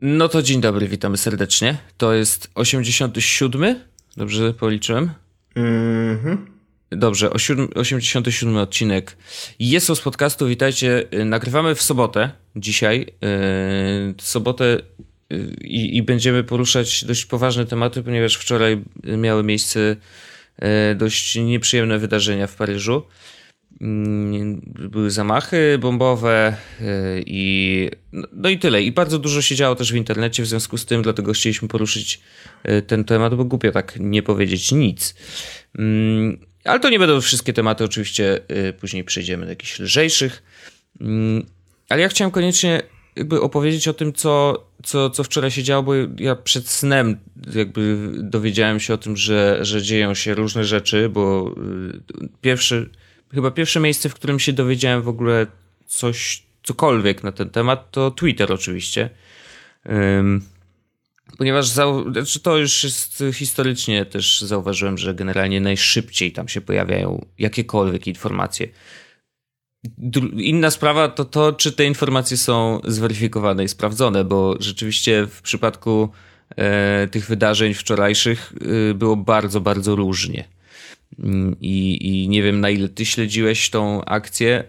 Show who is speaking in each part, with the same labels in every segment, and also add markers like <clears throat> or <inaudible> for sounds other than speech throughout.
Speaker 1: No to dzień dobry, witamy serdecznie. To jest 87, dobrze policzyłem?
Speaker 2: Mhm.
Speaker 1: Dobrze, 87 odcinek Jest z podcastu, witajcie. Nagrywamy w sobotę, dzisiaj. Yy, sobotę yy, i, będziemy poruszać dość poważne tematy, ponieważ wczoraj miały miejsce yy, dość nieprzyjemne wydarzenia w Paryżu. Mm, były zamachy bombowe y, i no, no i tyle. I bardzo dużo się działo też w internecie w związku z tym, dlatego chcieliśmy poruszyć y, ten temat, bo głupio tak nie powiedzieć nic. Mm, ale to nie będą wszystkie tematy, oczywiście y, później przejdziemy do jakichś lżejszych. Mm, ale ja chciałem koniecznie jakby opowiedzieć o tym, co, co, co wczoraj się działo, bo ja przed snem jakby dowiedziałem się o tym, że, że dzieją się różne rzeczy, bo pierwszy chyba pierwsze miejsce, w którym się dowiedziałem w ogóle coś, cokolwiek na ten temat, to Twitter oczywiście. Um, ponieważ znaczy to już jest historycznie też zauważyłem, że generalnie najszybciej tam się pojawiają jakiekolwiek informacje. Inna sprawa to to, czy te informacje są zweryfikowane i sprawdzone, bo rzeczywiście w przypadku e, tych wydarzeń wczorajszych e, było bardzo, bardzo różnie. I, I nie wiem, na ile ty śledziłeś tą akcję.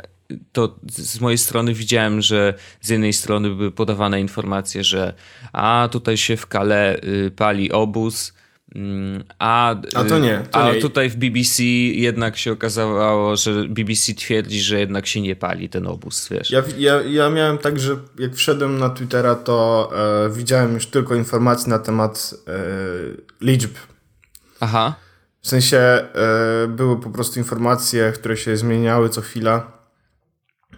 Speaker 1: To z mojej strony widziałem, że z jednej strony były podawane informacje, że a tutaj się w Kale y, pali obóz, mm, a,
Speaker 2: a to nie. To
Speaker 1: a
Speaker 2: nie.
Speaker 1: tutaj w BBC jednak się okazało, że BBC twierdzi, że jednak się nie pali ten obóz, wiesz.
Speaker 2: Ja, ja, ja miałem tak, że jak wszedłem na Twittera, to e, widziałem już tylko informacje na temat e, liczb.
Speaker 1: Aha.
Speaker 2: W sensie e, były po prostu informacje, które się zmieniały co chwila.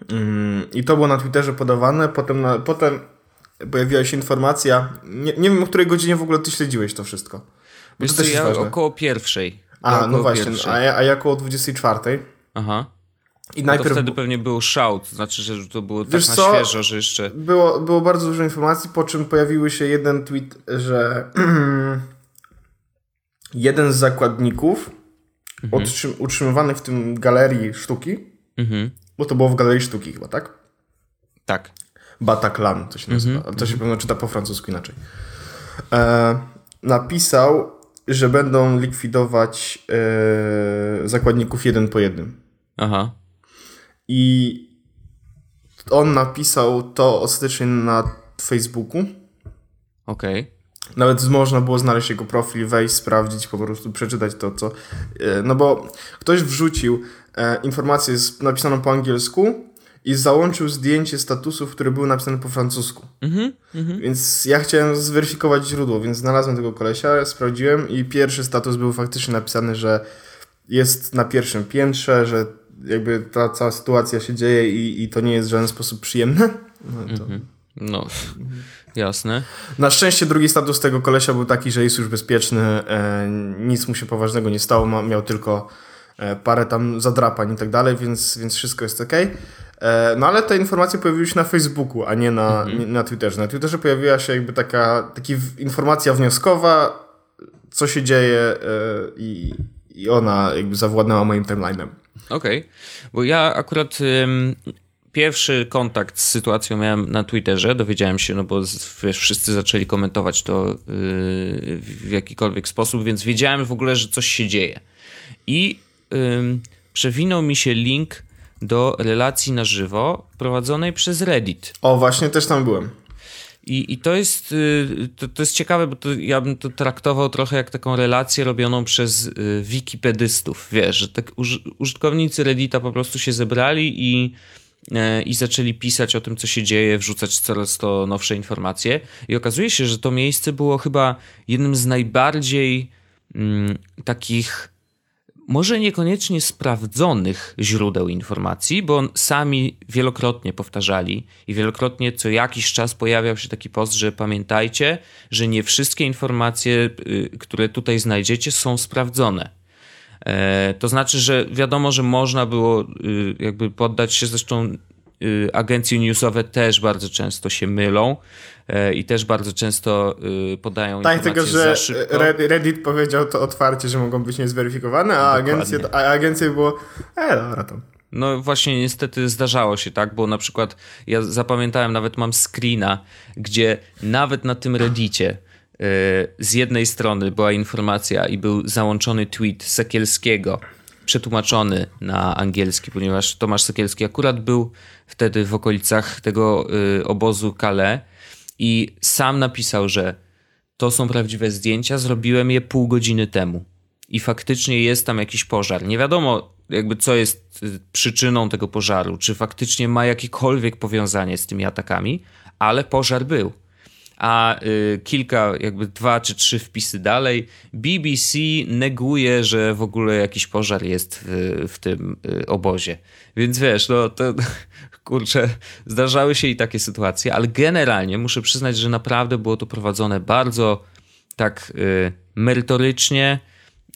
Speaker 2: Mm, I to było na Twitterze podawane. Potem, na, potem pojawiła się informacja. Nie, nie wiem, o której godzinie w ogóle ty śledziłeś to wszystko.
Speaker 1: Wiesz to co, ja ważne. około pierwszej.
Speaker 2: A, no właśnie, a ja, a ja około 24.
Speaker 1: Aha. I najpierw... to wtedy pewnie był shout, znaczy, że to było tak na
Speaker 2: co?
Speaker 1: świeżo, że jeszcze...
Speaker 2: Było, było bardzo dużo informacji, po czym pojawiły się jeden tweet, że <clears throat> jeden z zakładników mhm. utrzymywany w tym galerii sztuki, mhm. bo to było w galerii sztuki chyba, tak?
Speaker 1: Tak.
Speaker 2: Bataclan to się nazywa, mhm. to się pewno czyta po francusku inaczej. E, napisał, że będą likwidować e, zakładników jeden po jednym.
Speaker 1: Aha.
Speaker 2: I on napisał to ostatecznie na Facebooku.
Speaker 1: Okej. Okay.
Speaker 2: Nawet można było znaleźć jego profil, wejść, sprawdzić, po prostu przeczytać to, co. E, no bo ktoś wrzucił e, informację napisaną po angielsku i załączył zdjęcie statusów, które były napisane po francusku. Mm -hmm, Więc ja chciałem zweryfikować źródło, więc znalazłem tego kolesia, sprawdziłem i pierwszy status był faktycznie napisany, że jest na pierwszym piętrze, że jakby ta cała sytuacja się dzieje i, i to nie jest w żaden sposób przyjemne. No, to... mm -hmm.
Speaker 1: no. Jasne.
Speaker 2: Na szczęście drugi status tego kolesia był taki, że jest już bezpieczny, e, nic mu się poważnego nie stało, ma, miał tylko e, parę tam zadrapań i tak dalej, więc, więc wszystko jest ok. E, no ale te informacje pojawiły się na Facebooku, a nie na, mhm. nie, na Twitterze. Na Twitterze pojawiła się jakby taka taki informacja wnioskowa, co się dzieje e, i, i ona jakby zawładnęła moim timeline'em.
Speaker 1: Okej, okay. bo ja akurat pierwszy kontakt z sytuacją miałem na Twitterze, dowiedziałem się, no bo wiesz, wszyscy zaczęli komentować to yy, w jakikolwiek sposób, więc wiedziałem w ogóle, że coś się dzieje. I przewinął mi się link do relacji na żywo prowadzonej przez Reddit.
Speaker 2: O, właśnie też tam byłem.
Speaker 1: I, I to jest y, to, to jest ciekawe, bo to, ja bym to traktował trochę jak taką relację robioną przez y, wikipedystów. Wiesz, że tak użytkownicy Reddita po prostu się zebrali i i zaczęli pisać o tym, co się dzieje, wrzucać coraz to nowsze informacje. I okazuje się, że to miejsce było chyba jednym z najbardziej mm, takich, może niekoniecznie sprawdzonych źródeł informacji, bo sami wielokrotnie powtarzali i wielokrotnie co jakiś czas pojawiał się taki post, że pamiętajcie, że nie wszystkie informacje, y, które tutaj znajdziecie, są sprawdzone E, to znaczy, że wiadomo, że można było y, jakby poddać się, zresztą y, agencje newsowe też bardzo często się mylą e, i też bardzo często y, podają
Speaker 2: tak, tylko, że Reddit powiedział to otwarcie, że mogą być niezweryfikowane, a agencje, a agencje było e, dobra to.
Speaker 1: No właśnie niestety zdarzało się tak, bo na przykład ja zapamiętałem, nawet mam screena, gdzie nawet na tym reddicie z jednej strony była informacja i był załączony tweet Sekielskiego, przetłumaczony na angielski, ponieważ Tomasz Sekielski akurat był wtedy w okolicach tego yy, obozu Calais i sam napisał, że to są prawdziwe zdjęcia, zrobiłem je pół godziny temu. I faktycznie jest tam jakiś pożar. Nie wiadomo, jakby co jest y, przyczyną tego pożaru, czy faktycznie ma jakiekolwiek powiązanie z tymi atakami, ale pożar był. A y, kilka, jakby dwa czy trzy wpisy dalej, BBC neguje, że w ogóle jakiś pożar jest w, w tym y, obozie. Więc wiesz, no to <laughs> kurczę, zdarzały się i takie sytuacje, ale generalnie muszę przyznać, że naprawdę było to prowadzone bardzo tak y, merytorycznie.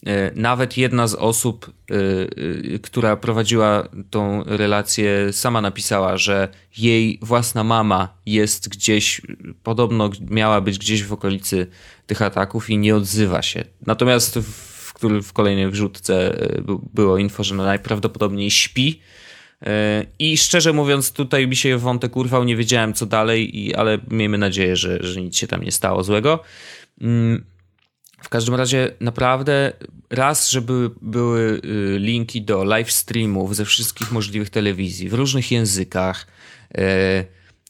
Speaker 1: Y, nawet jedna z osób, y, która prowadziła tą relację, sama napisała, że jej własna mama jest gdzieś, podobno miała być gdzieś w okolicy tych ataków i nie odzywa się. Natomiast w, w kolejnej wrzutce było info, że najprawdopodobniej śpi E, I szczerze mówiąc, tutaj mi się wątek urwał, nie wiedziałem co dalej, ale miejmy nadzieję, że, że nic się tam nie stało złego. W każdym razie naprawdę raz, żeby były y, linki do live streamów ze wszystkich możliwych telewizji w różnych językach. E,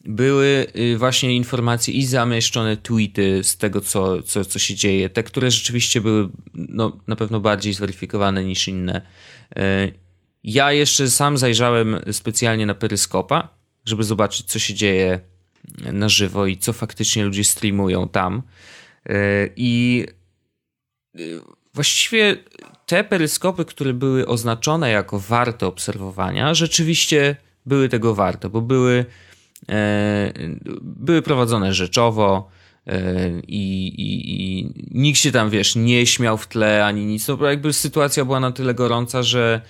Speaker 1: były y, właśnie informacje i zamieszczone tweety z tego, co, co, co się dzieje. Te, które rzeczywiście były no, na pewno bardziej zweryfikowane niż inne. Ja jeszcze sam zajrzałem specjalnie na Peryskopa, żeby zobaczyć, co się dzieje na żywo i co faktycznie ludzie streamują tam. I właściwie te peryskopy, które były oznaczone jako warte obserwowania, rzeczywiście były tego warte, bo były, e, były prowadzone rzeczowo i, i, i nikt się tam, wiesz, nie śmiał w tle ani nic. No, jakby sytuacja była na tyle gorąca, że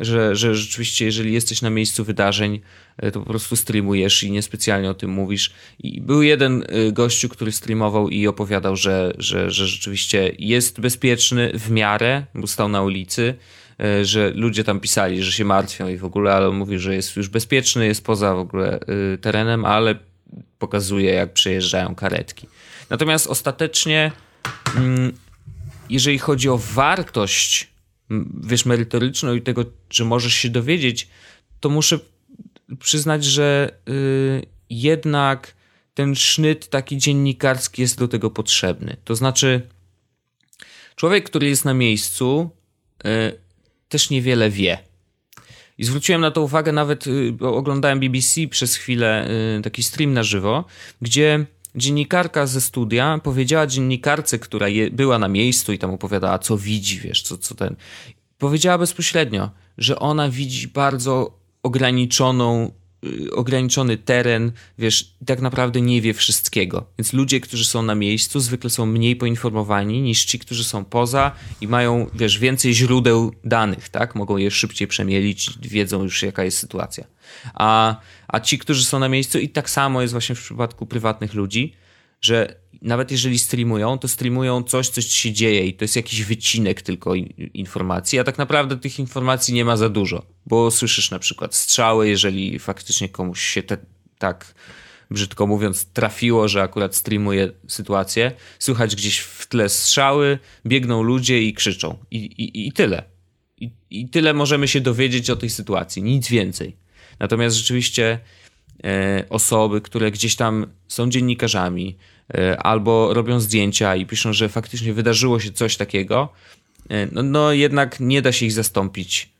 Speaker 1: że, że rzeczywiście, jeżeli jesteś na miejscu wydarzeń, e, to po prostu streamujesz i niespecjalnie o tym mówisz. I był jeden e, gościu, który streamował i opowiadał, że, że, że rzeczywiście jest bezpieczny w miarę, bo stał na ulicy, e, że ludzie tam pisali, że się martwią i w ogóle, ale on mówi, że jest już bezpieczny, jest poza w ogóle terenem, ale pokazuje, jak przejeżdżają karetki. Natomiast ostatecznie, mm, jeżeli chodzi o wartość wiesz, merytoryczną i tego, że możesz się dowiedzieć, to muszę przyznać, że y, jednak ten sznyt taki dziennikarski jest do tego potrzebny. To znaczy, człowiek, który jest na miejscu, y, też niewiele wie. I zwróciłem na to uwagę, nawet y, oglądałem BBC przez chwilę, taki stream na żywo, gdzie dziennikarka ze studia powiedziała dziennikarce, która je, była na miejscu i tam opowiadała, co widzi, wiesz, co, co ten. Powiedziała bezpośrednio, że ona widzi bardzo ograniczoną, y, ograniczony teren, wiesz, tak naprawdę nie wie wszystkiego. Więc ludzie, którzy są na miejscu, zwykle są mniej poinformowani niż ci, którzy są poza i mają, wiesz, więcej źródeł danych, tak? Mogą je szybciej przemielić, wiedzą już, jaka jest sytuacja. A, a ci, którzy są na miejscu, i tak samo jest właśnie w przypadku prywatnych ludzi, że nawet jeżeli streamują, to streamują coś, coś się dzieje i to jest jakiś wycinek tylko informacji, a tak naprawdę tych informacji nie ma za dużo, bo słyszysz na przykład strzały, jeżeli faktycznie komuś się te, tak brzydko mówiąc trafiło, że akurat streamuje sytuację, słychać gdzieś w tle strzały, biegną ludzie i krzyczą i, i, i tyle. I, I tyle możemy się dowiedzieć o tej sytuacji, nic więcej. Natomiast rzeczywiście e, osoby, które gdzieś tam są dziennikarzami e, albo robią zdjęcia i piszą, że faktycznie wydarzyło się coś takiego, e, no, no jednak nie da się ich zastąpić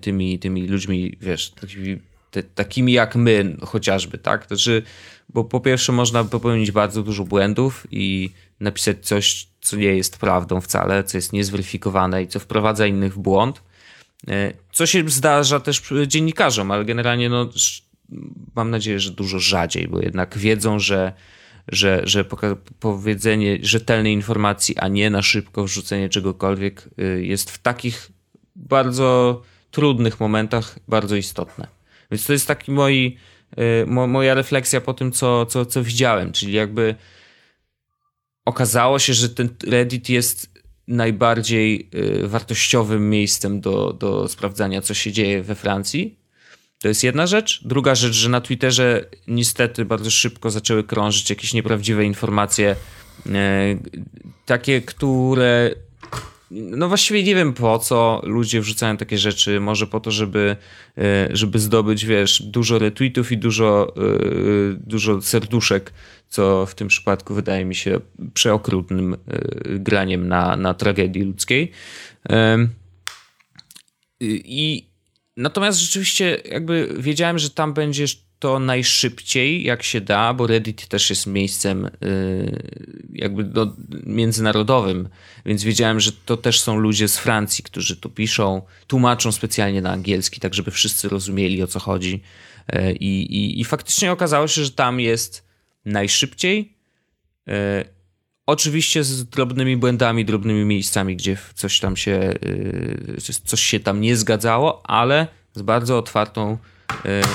Speaker 1: tymi, tymi ludźmi, wiesz, takimi, te, takimi jak my chociażby, tak? Znaczy, bo po pierwsze można popełnić bardzo dużo błędów i napisać coś, co nie jest prawdą wcale, co jest niezweryfikowane i co wprowadza innych w błąd co się zdarza też dziennikarzom, ale generalnie no, mam nadzieję, że dużo rzadziej, bo jednak wiedzą, że, że, że powiedzenie rzetelnej informacji, a nie na szybko wrzucenie czegokolwiek y, jest w takich bardzo trudnych momentach bardzo istotne. Więc to jest taki moi, moja refleksja po tym, co, co, co widziałem, czyli jakby okazało się, że ten Reddit jest najbardziej y, wartościowym miejscem do, do sprawdzania, co się dzieje we Francji. To jest jedna rzecz. Druga rzecz, że na Twitterze niestety bardzo szybko zaczęły krążyć jakieś nieprawdziwe informacje, e, takie, które no właściwie nie wiem po co ludzie wrzucają takie rzeczy. Może po to, żeby, e, żeby zdobyć, wiesz, dużo retweetów i dużo, dużo serduszek, co w tym przypadku wydaje mi się przeokrutnym graniem na, na tragedii ludzkiej. I Natomiast rzeczywiście jakby wiedziałem, że tam będzie to najszybciej, jak się da, bo Reddit też jest miejscem yy, jakby do, międzynarodowym, więc wiedziałem, że to też są ludzie z Francji, którzy tu piszą, tłumaczą specjalnie na angielski, tak żeby wszyscy rozumieli o co chodzi. Yy, i, i faktycznie okazało się, że tam jest najszybciej. Yy, Oczywiście z drobnymi błędami, drobnymi miejscami, gdzie coś tam się, y, coś się tam nie zgadzało, ale z bardzo otwartą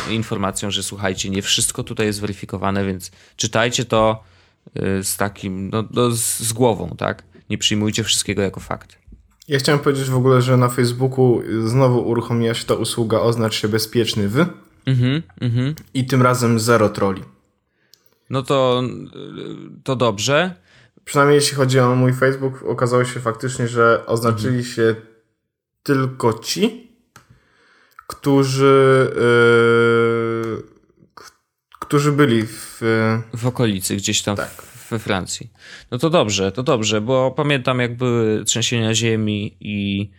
Speaker 1: y, informacją, że słuchajcie, nie wszystko tutaj jest weryfikowane, więc czytajcie to z takim, no, no z głową, tak? Nie przyjmujcie wszystkiego jako fakt.
Speaker 2: Ja chciałem powiedzieć w ogóle, że na Facebooku znowu uruchomiła się ta usługa oznacz się bezpieczny w mhm, mhm. i tym razem zero troli.
Speaker 1: No to, to dobrze
Speaker 2: przynajmniej jeśli chodzi o mój Facebook, okazało się faktycznie, że oznaczyli mhm. się tylko ci, którzy yy, którzy byli w...
Speaker 1: W okolicy, gdzieś tam tak. we Francji. No to dobrze, to dobrze, bo pamiętam jak były trzęsienia ziemi i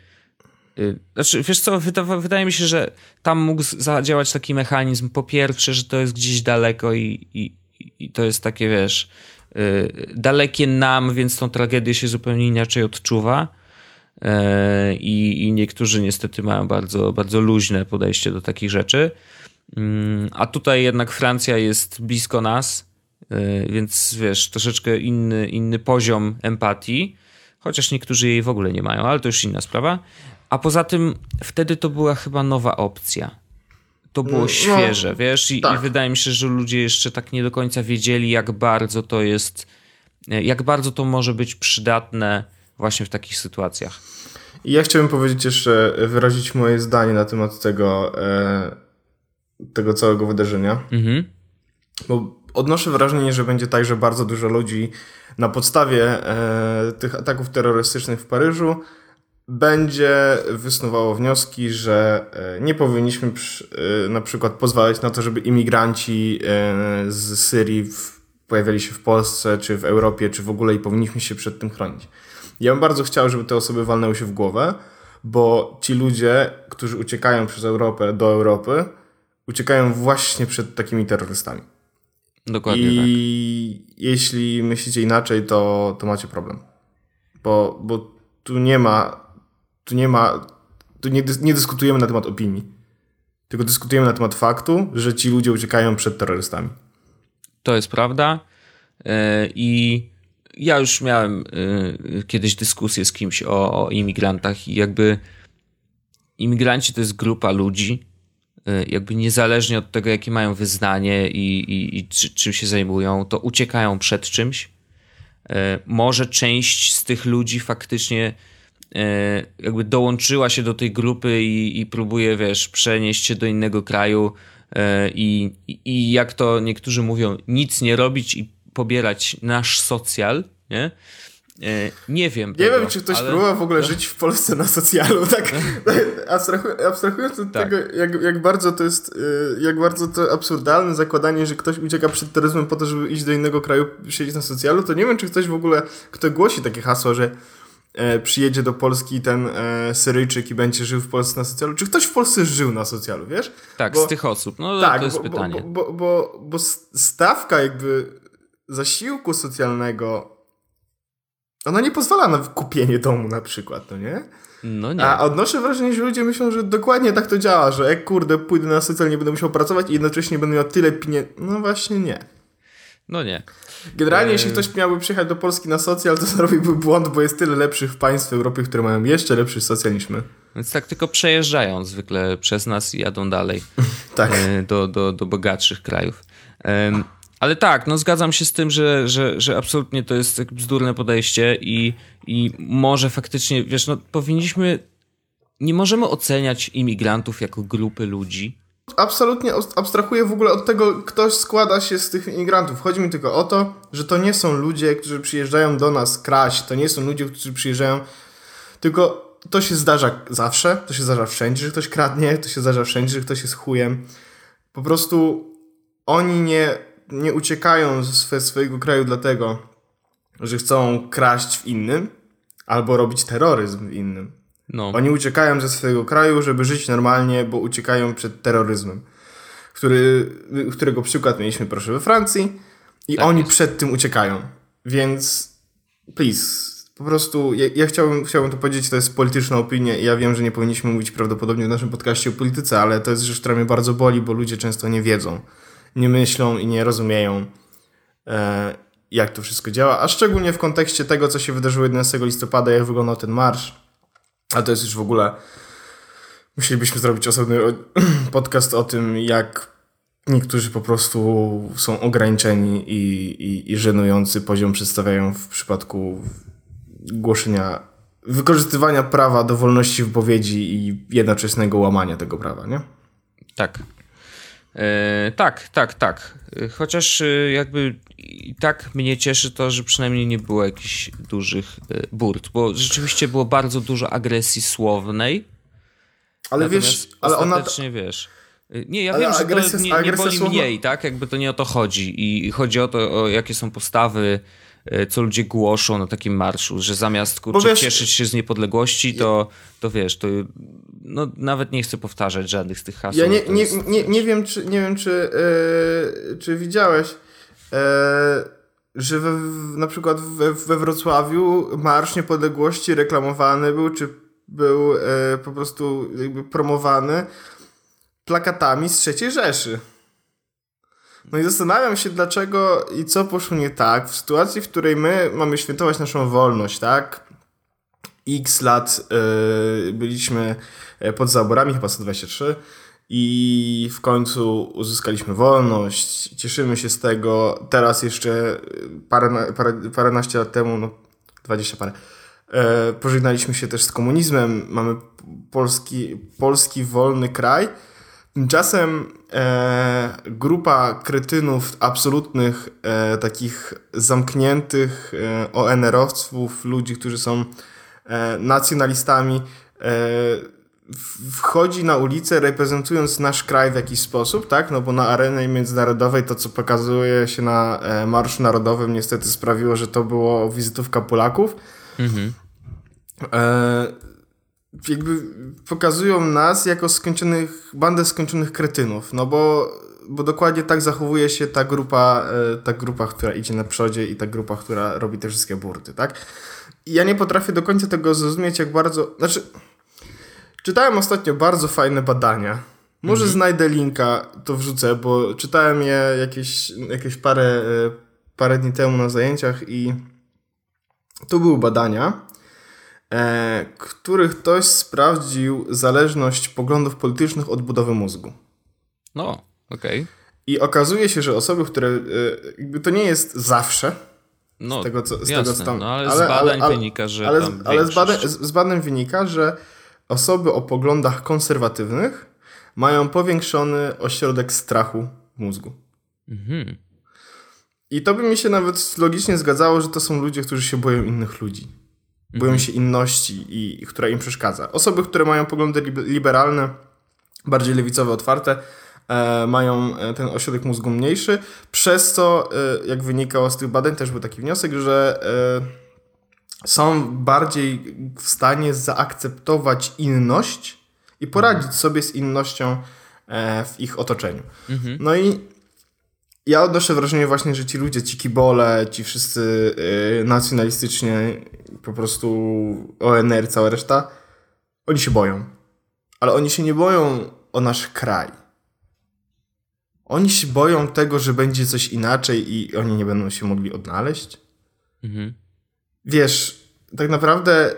Speaker 1: yy, znaczy, wiesz co, wydaje mi się, że tam mógł zadziałać taki mechanizm. Po pierwsze, że to jest gdzieś daleko i, i, i to jest takie, wiesz, Y, dalekie nam, więc tą tragedię się zupełnie inaczej odczuwa. Y, I, I, niektórzy niestety mają bardzo, bardzo luźne podejście do takich rzeczy. Mm, a tutaj jednak Francja jest blisko nas, y, więc wiesz, troszeczkę inny, inny poziom empatii, chociaż niektórzy jej w ogóle nie mają, ale to już inna sprawa. A poza tym wtedy to była chyba nowa opcja to było no, świeże, no, wiesz, I, tak. i, wydaje mi się, że ludzie jeszcze tak nie do końca wiedzieli, jak bardzo to jest, jak bardzo to może być przydatne właśnie w takich sytuacjach.
Speaker 2: I ja chciałbym powiedzieć jeszcze, wyrazić moje zdanie na temat tego, e, tego całego wydarzenia. Mhm. Bo odnoszę wrażenie, że będzie tak, że bardzo dużo ludzi na podstawie e, tych ataków terrorystycznych w Paryżu będzie wysnuwało wnioski, że e, nie powinniśmy e, na przykład pozwalać na to, żeby imigranci e, z Syrii pojawiali się w Polsce, czy w Europie, czy w ogóle i powinniśmy się przed tym chronić. Ja bym bardzo chciał, żeby te osoby walnęły się w głowę, bo ci ludzie, którzy uciekają przez Europę do Europy, uciekają właśnie przed takimi terrorystami.
Speaker 1: Dokładnie
Speaker 2: I tak. jeśli myślicie inaczej, to, to macie problem. Bo, bo tu nie ma tu nie ma, tu nie, nie dyskutujemy na temat opinii, tylko dyskutujemy na temat faktu, że ci ludzie uciekają przed terrorystami.
Speaker 1: To jest prawda. E, I ja już miałem e, kiedyś dyskusję z kimś o, o imigrantach i jakby imigranci to jest grupa ludzi, e, jakby niezależnie od tego, jakie mają wyznanie i, i, i czy, czym się zajmują, to uciekają przed czymś. Może część z tych ludzi faktycznie jakby dołączyła się do tej grupy i, i próbuje, wiesz, przenieść się do innego kraju e, i, i jak to niektórzy mówią, nic nie robić i pobierać nasz socjal, nie? E, nie wiem.
Speaker 2: Nie tego, wiem, czy ktoś ale... próbował w ogóle no. żyć w Polsce na socjalu, tak? <laughs> abstrahując od tak. tego, jak, jak bardzo to jest, jak bardzo to absurdalne zakładanie, że ktoś ucieka przed terroryzmem po to, żeby iść do innego kraju, siedzieć na socjalu, to nie wiem, czy ktoś w ogóle, kto głosi takie hasło, że e, przyjedzie do Polski ten e, Syryjczyk i będzie żył w Polsce na socjalu. Czy ktoś w Polsce żył na socjalu, wiesz?
Speaker 1: Tak, bo, z tych osób. No tak, to jest
Speaker 2: bo,
Speaker 1: pytanie.
Speaker 2: Bo, bo, bo, bo stawka jakby zasiłku socjalnego ona nie pozwala na kupienie domu na przykład, no nie?
Speaker 1: No nie.
Speaker 2: A odnoszę wrażenie, że ludzie myślą, że dokładnie tak to działa, że jak kurde, pójdę na socjal, nie będę musiał pracować i jednocześnie będę miał tyle pieniędzy. No właśnie nie.
Speaker 1: No nie.
Speaker 2: Generalnie, jeśli ktoś miałby przyjechać do Polski na socjal, to <laughs> zrobiłby błąd, bo jest tyle lepszych państw w Europie, które mają jeszcze lepszy socjal niż my.
Speaker 1: Więc tak tylko przejeżdżają zwykle przez nas i jadą dalej <laughs>
Speaker 2: tak.
Speaker 1: E, do, do, do bogatszych krajów. Ale tak, no zgadzam się z tym, że, że, że absolutnie to jest bzdurne podejście i, i może faktycznie, wiesz, no powinniśmy, nie możemy oceniać imigrantów jako grupy ludzi.
Speaker 2: Absolutnie abstrahuję w ogóle od tego, kto składa się z tych imigrantów. Chodzi mi tylko o to, że to nie są ludzie, którzy przyjeżdżają do nas kraść, to nie są ludzie, którzy przyjeżdżają, tylko to się zdarza zawsze, to się zdarza wszędzie, że ktoś kradnie, to się zdarza wszędzie, że ktoś jest chujem. Po prostu oni nie, nie uciekają ze swojego kraju dlatego, że chcą kraść w innym albo robić terroryzm w innym. No. Oni uciekają ze swojego kraju, żeby żyć normalnie, bo uciekają przed terroryzmem, który, którego przykład mieliśmy proszę we Francji i tak oni jest. przed tym uciekają. Więc please, po prostu ja, ja, chciałbym, chciałbym to powiedzieć, to jest polityczna opinia i ja wiem, że nie powinniśmy mówić prawdopodobnie w naszym podcaście o polityce, ale to jest rzecz, która mnie bardzo boli, bo ludzie często nie wiedzą, nie myślą i nie rozumieją e, jak to wszystko działa, a szczególnie w kontekście tego, co się wydarzyło 11 listopada, jak wyglądał ten marsz, a to jest już w ogóle musielibyśmy zrobić osobny <clears throat> podcast o tym, jak niektórzy po prostu są ograniczeni i, i, i żenujący poziom przedstawiają w przypadku głoszenia, wykorzystywania prawa do wolności wypowiedzi i jednoczesnego łamania tego prawa, nie?
Speaker 1: Tak. E, tak, tak, tak. Chociaż e, jakby i tak mnie cieszy to, że przynajmniej nie było jakichś dużych e, burt, bo rzeczywiście było bardzo dużo agresji słownej.
Speaker 2: Ale wiesz, ale ona.
Speaker 1: wiesz. E, nie, ja ale wiem, że to nie, nie boli słowa... mniej, tak? Jakby to nie o to chodzi. I chodzi o to, o jakie są postawy E, co ludzie głoszą na takim marszu, że zamiast kurczę, wiesz, cieszyć się z niepodległości, to, to wiesz, to no, nawet nie chcę powtarzać żadnych z tych haseł.
Speaker 2: Ja nie, nie, jest, nie, nie wiem, czy, nie wiem, czy, yy, czy widziałeś, że we, na przykład we, we Wrocławiu Marsz Niepodległości reklamowany był, czy był yy, po prostu jakby promowany plakatami z III Rzeszy. No i zastanawiam się, dlaczego i co poszło nie tak w sytuacji, w której my mamy świętować naszą wolność, tak? X lat yy, byliśmy e, pod zaborami, chyba 123, i w końcu uzyskaliśmy wolność, cieszymy się z tego. Teraz jeszcze parę, parę, paręnaście lat temu, no 20 parę, yy, pożegnaliśmy się też z komunizmem, mamy polski, polski wolny kraj. Tymczasem e, grupa kretynów absolutnych, e, takich zamkniętych e, ONR-owców, ludzi, którzy są e, nacjonalistami, e, wchodzi na ulicę reprezentując nasz kraj w jakiś sposób, tak? No bo na arenie międzynarodowej to, co pokazuje się na e, Marszu Narodowym, niestety sprawiło, że to było wizytówka Polaków. Mhm. E, jakby pokazują nas jako skończonych, bandę skończonych kretynów, no bo, bo dokładnie tak zachowuje się ta grupa, e, ta grupa, która idzie na przodzie i ta grupa, która robi te wszystkie burty, tak? I ja nie potrafię do końca tego zrozumieć, jak bardzo, znaczy czytałem ostatnio bardzo fajne badania, może mhm. znajdę linka, to wrzucę, bo czytałem je jakieś, jakieś parę, e, parę dni temu na zajęciach i tu były badania, e, których ktoś sprawdził zależność poglądów politycznych od budowy mózgu.
Speaker 1: No, okej. Okay.
Speaker 2: I okazuje się, że osoby, które. E, to nie jest zawsze. No, z tego, co, z jasne, tego, co tam.
Speaker 1: No, ale, ale z badań ale, wynika, że.
Speaker 2: Ale, ale z, badań, z badań wynika, że osoby o poglądach konserwatywnych mają powiększony ośrodek strachu w mózgu. Mhm. I to by mi się nawet logicznie zgadzało, że to są ludzie, którzy się boją innych ludzi boją się inności, i, która im przeszkadza. Osoby, które mają poglądy liberalne, bardziej lewicowe, otwarte, e, mają e, ten ośrodek mózgu mniejszy, przez co, e, jak wynikało z tych badań, też był taki wniosek, że e, są bardziej w stanie zaakceptować inność i poradzić mhm. sobie z innością e, w ich otoczeniu. Mhm. No i ja odnoszę wrażenie właśnie, że ci ludzie, ci kibole, ci wszyscy yy, nacjonalistycznie, po prostu ONR, cała reszta, oni się boją. Ale oni się nie boją o nasz kraj. Oni się boją tego, że będzie coś inaczej i oni nie będą się mogli odnaleźć. Mhm. Wiesz, tak naprawdę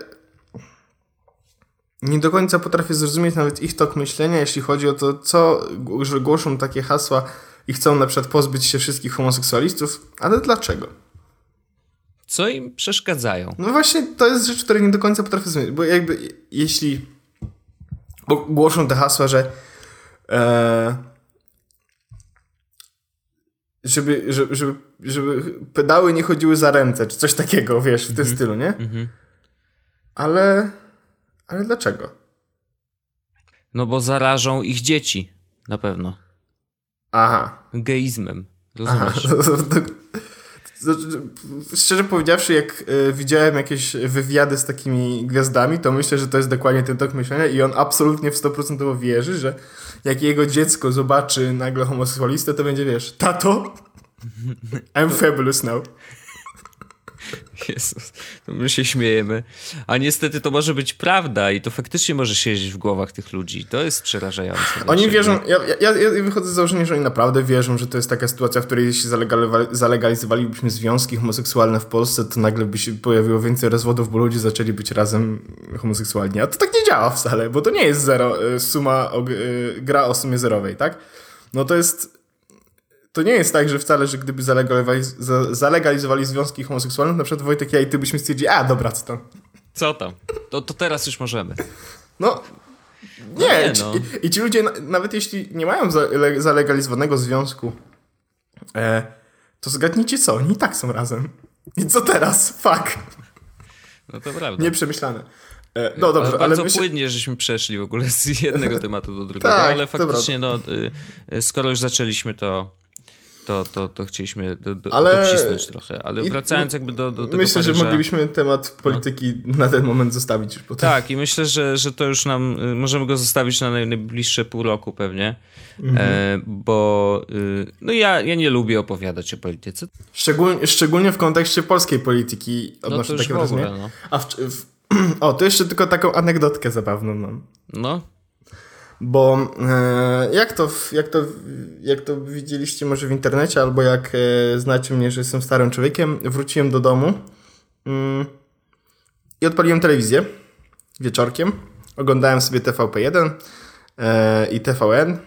Speaker 2: nie do końca potrafię zrozumieć nawet ich tok myślenia, jeśli chodzi o to, co, że głoszą takie hasła i chcą na przykład pozbyć się wszystkich homoseksualistów, ale dlaczego?
Speaker 1: Co im przeszkadzają?
Speaker 2: No właśnie, to jest rzecz, której nie do końca potrafię zrozumieć, bo jakby jeśli bo głoszą te hasła, że e, żeby, żeby, żeby, żeby pedały nie chodziły za ręce, czy coś takiego, wiesz, w tym stylu, nie? Ale, ale dlaczego?
Speaker 1: No bo zarażą ich dzieci. Na pewno.
Speaker 2: Aha.
Speaker 1: Geizmem.
Speaker 2: Aha.
Speaker 1: Rozumiesz? <laughs>
Speaker 2: Znaczy, Szczerze powiedziawszy, jak e, widziałem jakieś wywiady z takimi gwiazdami, to myślę, że to jest dokładnie ten tok myślenia i on absolutnie w 100% wierzy, że jak jego dziecko zobaczy nagle homoseksualistę, to będzie, wiesz, tato, I'm fabulous now. <laughs>
Speaker 1: Jezus, my się śmiejemy. A niestety to może być prawda i to faktycznie może siedzieć w głowach tych ludzi. To jest przerażające.
Speaker 2: Oni wierzą, ja, ja, ja wychodzę z założenia, że oni naprawdę wierzą, że to jest taka sytuacja, w której jeśli zalegalizowali- zalegalizowalibyśmy związki homoseksualne w Polsce, to nagle by się pojawiło więcej rozwodów, bo ludzie zaczęli być razem homoseksualni. A to tak nie działa wcale, bo to nie jest zero, y, suma, y, gra o sumie zerowej, tak? No to jest... To nie jest tak, że wcale, że gdyby zalegalizowali, za- zalegalizowali związki homoseksualne, na przykład Wojtek, ja i ty byśmy stwierdzili, a dobra, co tam?
Speaker 1: Co tam? To, to teraz już możemy.
Speaker 2: No, nie.
Speaker 1: nie,
Speaker 2: ci,
Speaker 1: no.
Speaker 2: I ci ludzie, na- nawet jeśli nie mają zale- zalegalizowanego związku, e, to zgadnijcie co, oni i tak są razem. I co teraz? Fuck.
Speaker 1: No to prawda.
Speaker 2: Nieprzemyślane. E, no dobrze, ale,
Speaker 1: bardzo
Speaker 2: myślę...
Speaker 1: płynnie, żeśmy przeszli w ogóle z jednego <laughs> tematu do drugiego,
Speaker 2: Tak,
Speaker 1: ale faktycznie, no, y, y, skoro już zaczęliśmy, to, to, to, to chcieliśmy do, do,
Speaker 2: Ale-
Speaker 1: docisnąć trochę. Ale
Speaker 2: i-
Speaker 1: wracając jakby do, do tego
Speaker 2: Myślę, że
Speaker 1: Paryża-
Speaker 2: moglibyśmy temat polityki na ten moment zostawić już potem.
Speaker 1: Tak, i myślę, że, że to już nam, y, możemy go zostawić na naj- najbliższe pół roku pewnie,
Speaker 2: Mhm.
Speaker 1: e, bo y, no ja, ja nie lubię opowiadać o polityce.
Speaker 2: Szczególnie, szczególnie w kontekście polskiej polityki
Speaker 1: No
Speaker 2: odnoszę
Speaker 1: już
Speaker 2: takie
Speaker 1: ogóle,
Speaker 2: wrażenie.
Speaker 1: no.
Speaker 2: A w, w, <clears throat> o, to jeszcze tylko taką anegdotkę zabawną mam.
Speaker 1: No,
Speaker 2: Bo e, jak, to, jak, to, jak to widzieliście może w internecie, albo jak e, znacie mnie, że jestem starym człowiekiem, wróciłem do domu mm, i odpaliłem telewizję wieczorkiem. Oglądałem sobie TVP1 e, i TVN,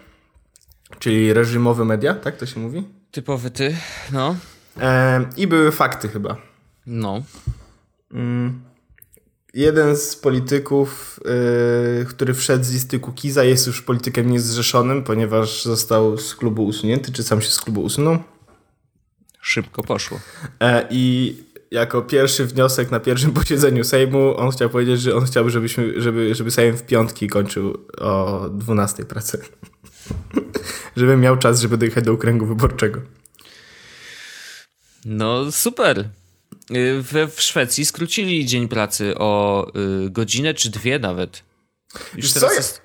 Speaker 2: czyli reżimowe media, tak to się mówi?
Speaker 1: typowy ty, no,
Speaker 2: I były fakty chyba.
Speaker 1: no.
Speaker 2: Jeden z polityków, yy, który wszedł z listy Kukiza, jest już politykiem niezrzeszonym, ponieważ został z klubu usunięty, czy sam się z klubu usunął.
Speaker 1: Szybko poszło.
Speaker 2: E, I jako pierwszy wniosek na pierwszym <laughs> posiedzeniu Sejmu, on chciał powiedzieć, że on chciałby, żebyśmy, żeby, żeby Sejm w piątki kończył o 12 pracę. żeby miał czas, żeby dojechać do okręgu wyborczego.
Speaker 1: No super. Y, We, w Szwecji skrócili dzień pracy o y, godzinę czy dwie nawet. Już
Speaker 2: Wiesz
Speaker 1: teraz
Speaker 2: co,
Speaker 1: jest,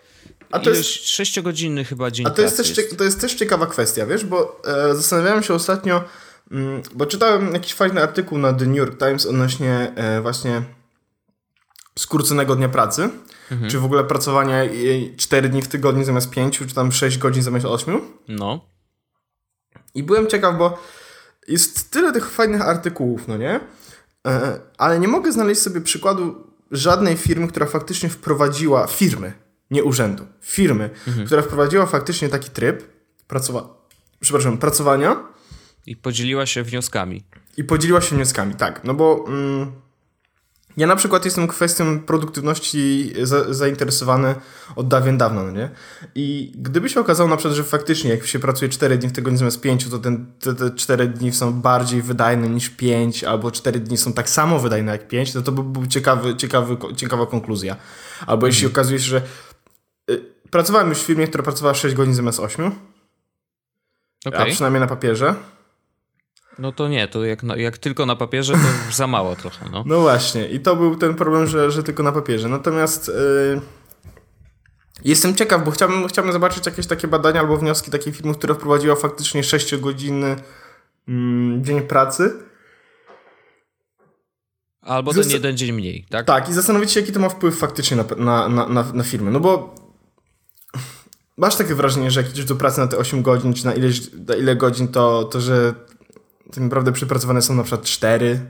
Speaker 2: a to jest-
Speaker 1: sześciogodzinny chyba dzień
Speaker 2: A to jest,
Speaker 1: pracy
Speaker 2: też, to jest też ciekawa kwestia, wiesz, bo e, zastanawiałem się ostatnio, mm, bo czytałem jakiś fajny artykuł na The New York Times odnośnie e, właśnie skróconego dnia pracy, czy w ogóle pracowania 4 dni w tygodniu zamiast 5, czy tam 6 godzin zamiast 8.
Speaker 1: No,
Speaker 2: I byłem ciekaw, bo jest tyle tych fajnych artykułów, no nie? E, ale nie mogę znaleźć sobie przykładu żadnej firmy, która faktycznie wprowadziła firmy, nie urzędu, firmy, która wprowadziła faktycznie taki tryb pracowa- przepraszam, pracowania
Speaker 1: i podzieliła się wnioskami.
Speaker 2: i podzieliła się wnioskami, tak, no bo mm, ja na przykład jestem kwestią produktywności za, zainteresowany od dawien dawna, no nie? I gdyby się okazało na przykład, że faktycznie jak się pracuje 4 dni w tygodniu zamiast 5, to ten, te, te 4 dni są bardziej wydajne niż 5, albo 4 dni są tak samo wydajne jak 5, no to by był ciekawy, ciekawy, ciekawa konkluzja. Albo jeśli okazuje się, że y, pracowałem już w firmie, która pracowała 6 godzin zamiast 8, a
Speaker 1: Okej.
Speaker 2: przynajmniej na papierze,
Speaker 1: No to nie, to jak, jak tylko na papierze, to za mało trochę, no.
Speaker 2: No właśnie, i to był ten problem, że, że tylko na papierze. Natomiast yy, jestem ciekaw, bo chciałbym, chciałbym zobaczyć jakieś takie badania albo wnioski takiej firmy, która wprowadziła faktycznie 6-godzinny mm, dzień pracy.
Speaker 1: Albo ten jeden dzień mniej, tak?
Speaker 2: Tak, i zastanowić się, jaki to ma wpływ faktycznie na, na, na, na, na firmy. No bo masz takie wrażenie, że jak idziesz do pracy na te 8 godzin, czy na, ileś, na ile godzin, to, to że tak naprawdę przepracowane są na przykład 4.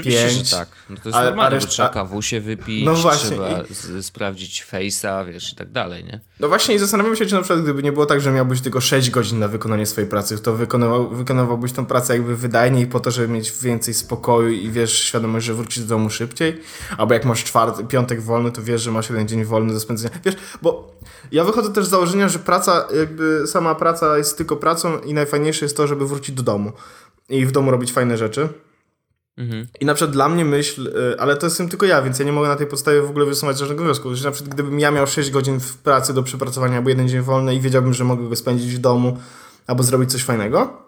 Speaker 1: Oczywiście,
Speaker 2: pięć.
Speaker 1: że tak. No to jest
Speaker 2: A-
Speaker 1: normalne,
Speaker 2: a
Speaker 1: bo
Speaker 2: reszt-
Speaker 1: trzeba kawusie wypić,
Speaker 2: No właśnie,
Speaker 1: trzeba sprawdzić face'a, wiesz, i tak dalej, nie?
Speaker 2: No właśnie i zastanawiam się, czy na przykład gdyby nie było tak, że miałbyś tylko 6 godzin na wykonanie swojej pracy, to wykonywał, wykonywałbyś tą pracę jakby wydajniej po to, żeby mieć więcej spokoju i wiesz, świadomość, że wrócisz do domu szybciej? Albo jak masz czwarty, piątek wolny, to wiesz, że masz jeden dzień wolny do spędzenia. Wiesz, bo ja wychodzę też z założenia, że praca, jakby sama praca jest tylko pracą i najfajniejsze jest to, żeby wrócić do domu i w domu robić fajne rzeczy.
Speaker 1: Mhm.
Speaker 2: I na przykład dla mnie myśl, y, ale to jestem tylko ja, więc ja nie mogę na tej podstawie w ogóle wysuwać żadnego wniosku. Że na przykład gdybym ja miał 6 godzin w pracy do przepracowania albo jeden dzień wolny i wiedziałbym, że mogę go spędzić w domu albo zrobić coś fajnego,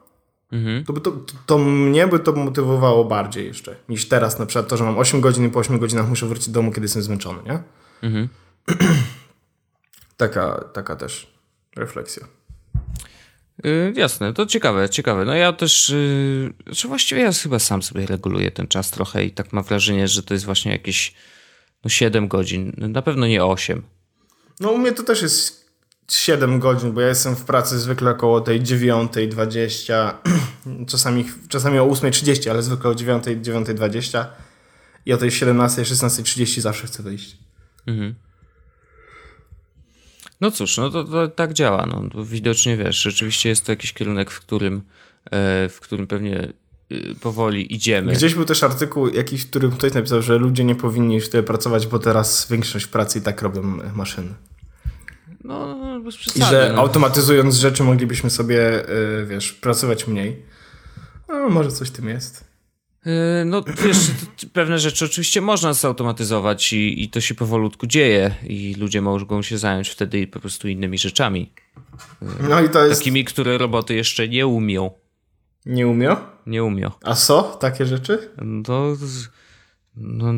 Speaker 1: Mhm.
Speaker 2: to, by to, to, to mnie by to motywowało bardziej jeszcze niż teraz na przykład to, że mam 8 godzin i po 8 godzinach muszę wrócić do domu, kiedy jestem zmęczony, nie?
Speaker 1: Mhm. <clears throat>
Speaker 2: Taka, taka też refleksja.
Speaker 1: Y, jasne, to ciekawe, ciekawe. No ja też, czy właściwie ja chyba sam sobie reguluję ten czas trochę i tak mam wrażenie, że to jest właśnie jakieś no 7 godzin, na pewno nie 8.
Speaker 2: No u mnie to też jest 7 godzin, bo ja jestem w pracy zwykle około tej 9.20, <clears throat> czasami, czasami o 8.30, ale zwykle o 9, 9.20 i o tej 17, 16.30 zawsze chcę wyjść.
Speaker 1: Mhm. No cóż, no to, to tak działa. No, widocznie wiesz, rzeczywiście jest to jakiś kierunek, w którym, e, w którym pewnie y, powoli idziemy.
Speaker 2: Gdzieś był też artykuł jakiś, w którym ktoś napisał, że ludzie nie powinni już tyle pracować, bo teraz większość pracy i tak robią maszyny.
Speaker 1: No, no, bez
Speaker 2: I
Speaker 1: przesady.
Speaker 2: że
Speaker 1: no.
Speaker 2: automatyzując rzeczy moglibyśmy sobie, y, wiesz, pracować mniej. No, może coś tym jest.
Speaker 1: E, No wiesz, pewne rzeczy oczywiście można zautomatyzować i, i to się powolutku dzieje i ludzie mogą się zająć wtedy po prostu innymi rzeczami.
Speaker 2: No i to jest...
Speaker 1: Takimi, które roboty jeszcze nie umią.
Speaker 2: Nie umiał?
Speaker 1: Nie umią.
Speaker 2: A co? Takie rzeczy?
Speaker 1: No, no,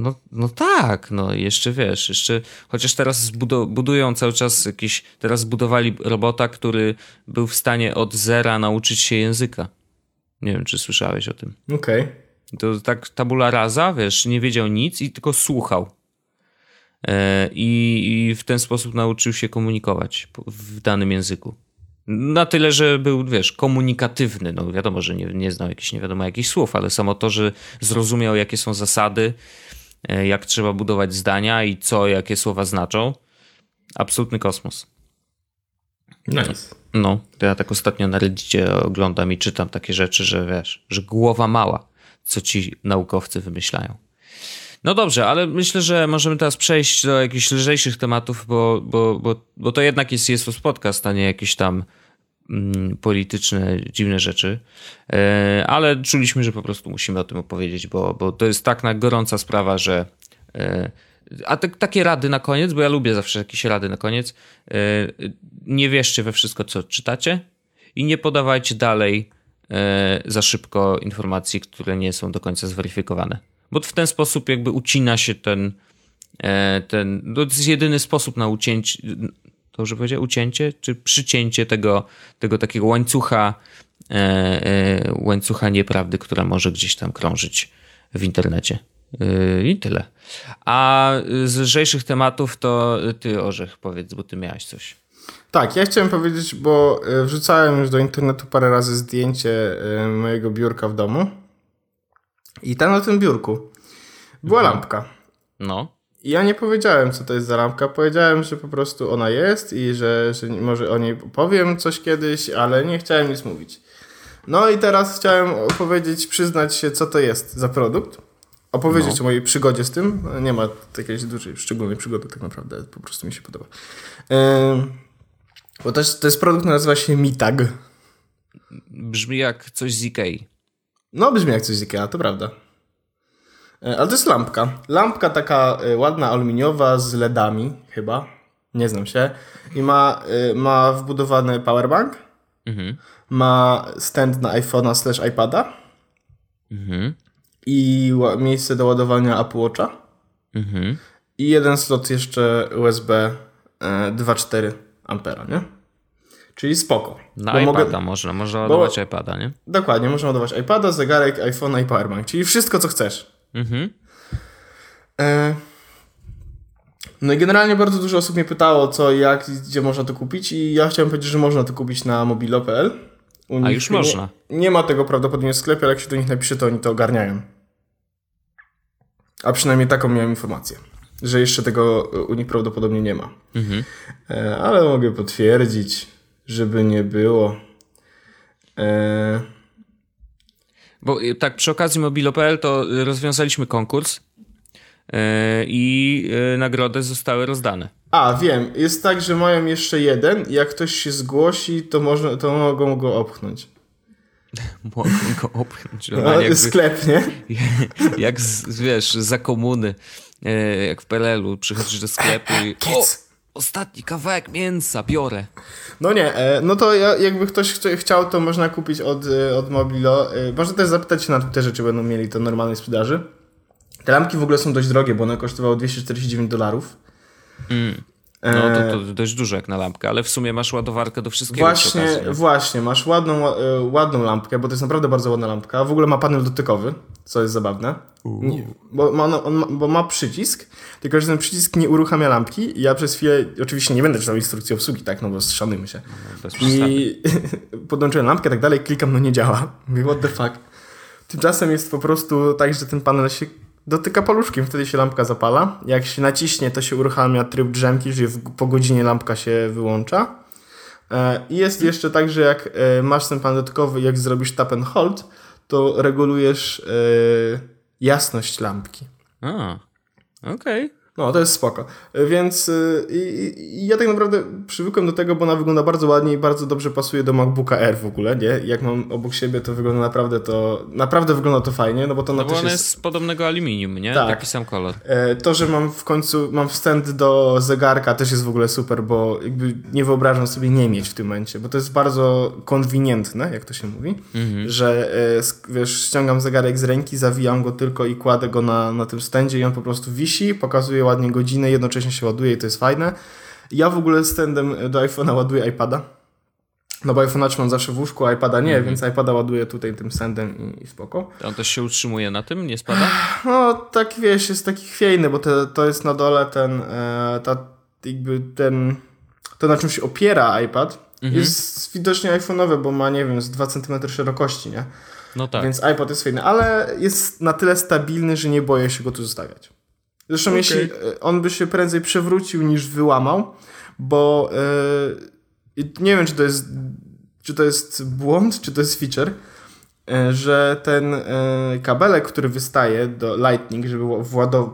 Speaker 1: no, no tak, no jeszcze wiesz, jeszcze chociaż teraz budują cały czas jakieś, teraz zbudowali robota, który był w stanie od zera nauczyć się języka. Nie wiem, czy słyszałeś o tym.
Speaker 2: Okej.
Speaker 1: To tak tabula rasa, wiesz, nie wiedział nic i tylko słuchał. E, I, I w ten sposób nauczył się komunikować w danym języku. Na tyle, że był, wiesz, komunikatywny. No wiadomo, że nie, nie znał jakichś nie wiadomo jakich słów, ale samo to, że zrozumiał, jakie są zasady, e, jak trzeba budować zdania i co, jakie słowa znaczą. Absolutny kosmos.
Speaker 2: Nice.
Speaker 1: No, ja tak ostatnio na Reddicie oglądam i czytam takie rzeczy, że wiesz, że głowa mała, co ci naukowcy wymyślają. No dobrze, ale myślę, że możemy teraz przejść do jakichś lżejszych tematów, bo, bo, bo, bo to jednak jest Jesus Podcast, a nie jakieś tam mm, polityczne, dziwne rzeczy. E, ale czuliśmy, że po prostu musimy o tym opowiedzieć, bo, bo to jest tak na gorąca sprawa, że e, a te, takie rady na koniec, bo ja lubię zawsze jakieś rady na koniec. Nie wierzcie we wszystko, co czytacie i nie podawajcie dalej e, za szybko informacji, które nie są do końca zweryfikowane. Bo w ten sposób jakby ucina się ten, e, ten no to jest jedyny sposób na ucięcie, to już powiedział, ucięcie, czy przycięcie tego, tego takiego łańcucha, e, łańcucha nieprawdy, która może gdzieś tam krążyć w internecie. I tyle. A z lżejszych tematów to ty, Orzech, powiedz, bo ty miałeś coś.
Speaker 2: Tak, ja chciałem powiedzieć, bo y, wrzucałem już do internetu parę razy zdjęcie y, mojego biurka w domu. I tam na tym biurku była lampka.
Speaker 1: No.
Speaker 2: I ja nie powiedziałem, co to jest za lampka. Powiedziałem, że po prostu ona jest i że, że może o niej powiem coś kiedyś, ale nie chciałem nic mówić. No i teraz chciałem opowiedzieć, przyznać się, co to jest za produkt. Opowiedzieć
Speaker 1: No.
Speaker 2: o mojej przygodzie z tym. Nie ma jakiejś dużej, szczególnej przygody tak naprawdę. Po prostu mi się podoba. Ym, bo to jest, to jest produkt, który nazywa się Mitag.
Speaker 1: Brzmi jak coś z Ikei.
Speaker 2: No, brzmi jak coś z Ikea, to prawda. E, Ale to jest lampka. Lampka taka e, ładna, aluminiowa, z LEDami chyba. Nie znam się. I ma, e, ma wbudowany powerbank.
Speaker 1: Mhm.
Speaker 2: Ma stand na iPhone'a slash iPada.
Speaker 1: Mhm.
Speaker 2: I miejsce do ładowania Apple Watcha.
Speaker 1: Mhm.
Speaker 2: I jeden slot jeszcze USB e, 2,4 ampera, nie? Czyli spoko.
Speaker 1: Na
Speaker 2: Bo
Speaker 1: iPada
Speaker 2: mogę-
Speaker 1: można, można ładować iPada, nie?
Speaker 2: Dokładnie, można ładować iPada, zegarek, iPhone'a i powerbank. Czyli wszystko, co chcesz.
Speaker 1: Mhm.
Speaker 2: E, No i generalnie bardzo dużo osób mnie pytało, co, jak, gdzie można to kupić i ja chciałem powiedzieć, że można to kupić na mobilo.pl.
Speaker 1: A już
Speaker 2: nie,
Speaker 1: można.
Speaker 2: Nie ma tego prawdopodobnie w sklepie, ale jak się do nich napisze, to oni to ogarniają. A przynajmniej taką miałem informację, że jeszcze tego u nich prawdopodobnie nie ma. E, ale mogę potwierdzić, żeby nie było. E,
Speaker 1: Bo y, tak, przy okazji Mobilo.pl to rozwiązaliśmy konkurs y, i nagrody zostały rozdane.
Speaker 2: a, wiem, jest tak, że mają jeszcze jeden jak ktoś się zgłosi, to, można, to mogą go opchnąć. <laughs>
Speaker 1: Mogą go opchnąć.
Speaker 2: No,
Speaker 1: jakby-
Speaker 2: sklep, nie? <laughs>
Speaker 1: jak z, wiesz, za komuny, e, jak w PRL-u, przychodzisz do sklepu i o, ostatni kawałek mięsa, biorę.
Speaker 2: No nie, e, no to ja, jakby ktoś chciał, to można kupić od, e, od Mobilo. Można też zapytać się na Twitterze, czy będą mieli to normalnej sprzedaży. Te lampki w ogóle są dość drogie, bo one kosztowały 249 dolarów.
Speaker 1: No
Speaker 2: E,
Speaker 1: to, to dość dużo jak na lampkę, ale w sumie masz ładowarkę do wszystkiego
Speaker 2: Właśnie,
Speaker 1: okazji, nie?
Speaker 2: właśnie, masz ładną, e, ładną lampkę, bo to jest naprawdę bardzo ładna lampka. W ogóle ma panel dotykowy, co jest zabawne. Nie, bo, ma, on ma, bo ma przycisk, tylko że ten przycisk nie uruchamia lampki. I ja przez chwilę, oczywiście nie będę czytał instrukcji obsługi, tak, no bo szanujmy się.
Speaker 1: Przesady.
Speaker 2: I <laughs> podłączyłem lampkę, tak dalej, klikam, no nie działa. Mówię, what the fuck. Tymczasem jest po prostu tak, że ten panel się dotyka paluszkiem, wtedy się lampka zapala. Jak się naciśnie, to się uruchamia tryb drzemki, w, po godzinie lampka się wyłącza. E, I jest jeszcze tak, że jak e, masz ten panel dotykowy, jak zrobisz tap and hold, to regulujesz e, jasność lampki.
Speaker 1: A, okej.
Speaker 2: No, to jest spoko. Więc y, i, i- i ja tak naprawdę przywykłem do tego, bo ona wygląda bardzo ładnie i bardzo dobrze pasuje do MacBooka Air w ogóle, nie? Jak mam obok siebie, to wygląda naprawdę to... Naprawdę wygląda to fajnie, no bo to
Speaker 1: No bo
Speaker 2: też jest...
Speaker 1: jest z podobnego aluminium, nie?
Speaker 2: Tak.
Speaker 1: Taki sam kolor.
Speaker 2: E, To, że mam w końcu, mam wstęp do zegarka też jest w ogóle super, bo jakby nie wyobrażam sobie nie mieć w tym momencie, bo to jest bardzo konwinientne, jak to się mówi, że e, wiesz, ściągam zegarek z ręki, zawijam go tylko i kładę go na, na tym stędzie i on po prostu wisi, pokazuje ładnie godzinę, jednocześnie się ładuje i to jest fajne. Ja w ogóle stędem do iPhone'a ładuję iPada. No bo iPhone'a trzymam zawsze w łóżku, a iPada nie, więc iPada ładuję tutaj tym stędem i, i spoko.
Speaker 1: On też się utrzymuje na tym, nie spada?
Speaker 2: No, tak wiesz, jest taki chwiejny, bo te, to jest na dole ten, e, ta, jakby ten, to na czym się opiera iPad, jest widocznie iPhone'owe, bo ma, nie wiem, z 2 cm szerokości, nie?
Speaker 1: No tak.
Speaker 2: Więc iPad jest fajny, ale jest na tyle stabilny, że nie boję się go tu zostawiać. Zresztą
Speaker 1: Okej.
Speaker 2: jeśli e, on by się prędzej przewrócił niż wyłamał, bo i nie wiem, czy to jest czy to jest błąd, czy to jest feature, e, że ten kabelek, który wystaje do Lightning, żeby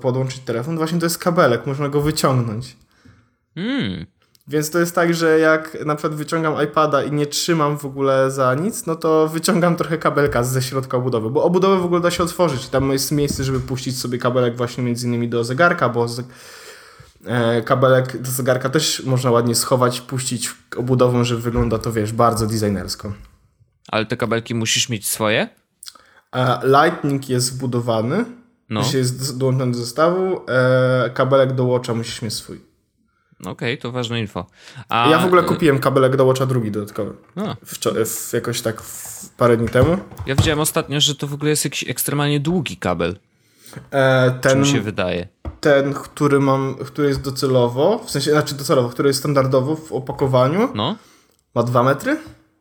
Speaker 2: podłączyć telefon, właśnie to jest kabelek, można go wyciągnąć.
Speaker 1: Mm.
Speaker 2: Więc to jest tak, że jak na przykład wyciągam iPada i nie trzymam w ogóle za nic, no to wyciągam trochę kabelka ze środka obudowy, bo obudowę w ogóle da się otworzyć. Tam jest miejsce, żeby puścić sobie kabelek właśnie między innymi do zegarka, bo e, kabelek do zegarka też można ładnie schować, puścić obudową, że wygląda to, wiesz, bardzo designersko.
Speaker 1: Ale te kabelki musisz mieć swoje?
Speaker 2: E, Lightning jest wbudowany,
Speaker 1: No.
Speaker 2: no. jest dołączony do zestawu, e, kabelek do Watcha musisz mieć swój.
Speaker 1: Okej, to ważne info. A,
Speaker 2: Ja w ogóle kupiłem kabelek do Watcha drugi dodatkowy. Wczo- w, jakoś tak w parę dni temu.
Speaker 1: ja widziałem ostatnio, że to w ogóle jest jakiś ekstremalnie długi kabel,
Speaker 2: E, ten,
Speaker 1: mi się wydaje.
Speaker 2: ten, który mam, który jest docelowo, w sensie, znaczy docelowo, który jest standardowo w opakowaniu,
Speaker 1: No,
Speaker 2: ma dwa metry?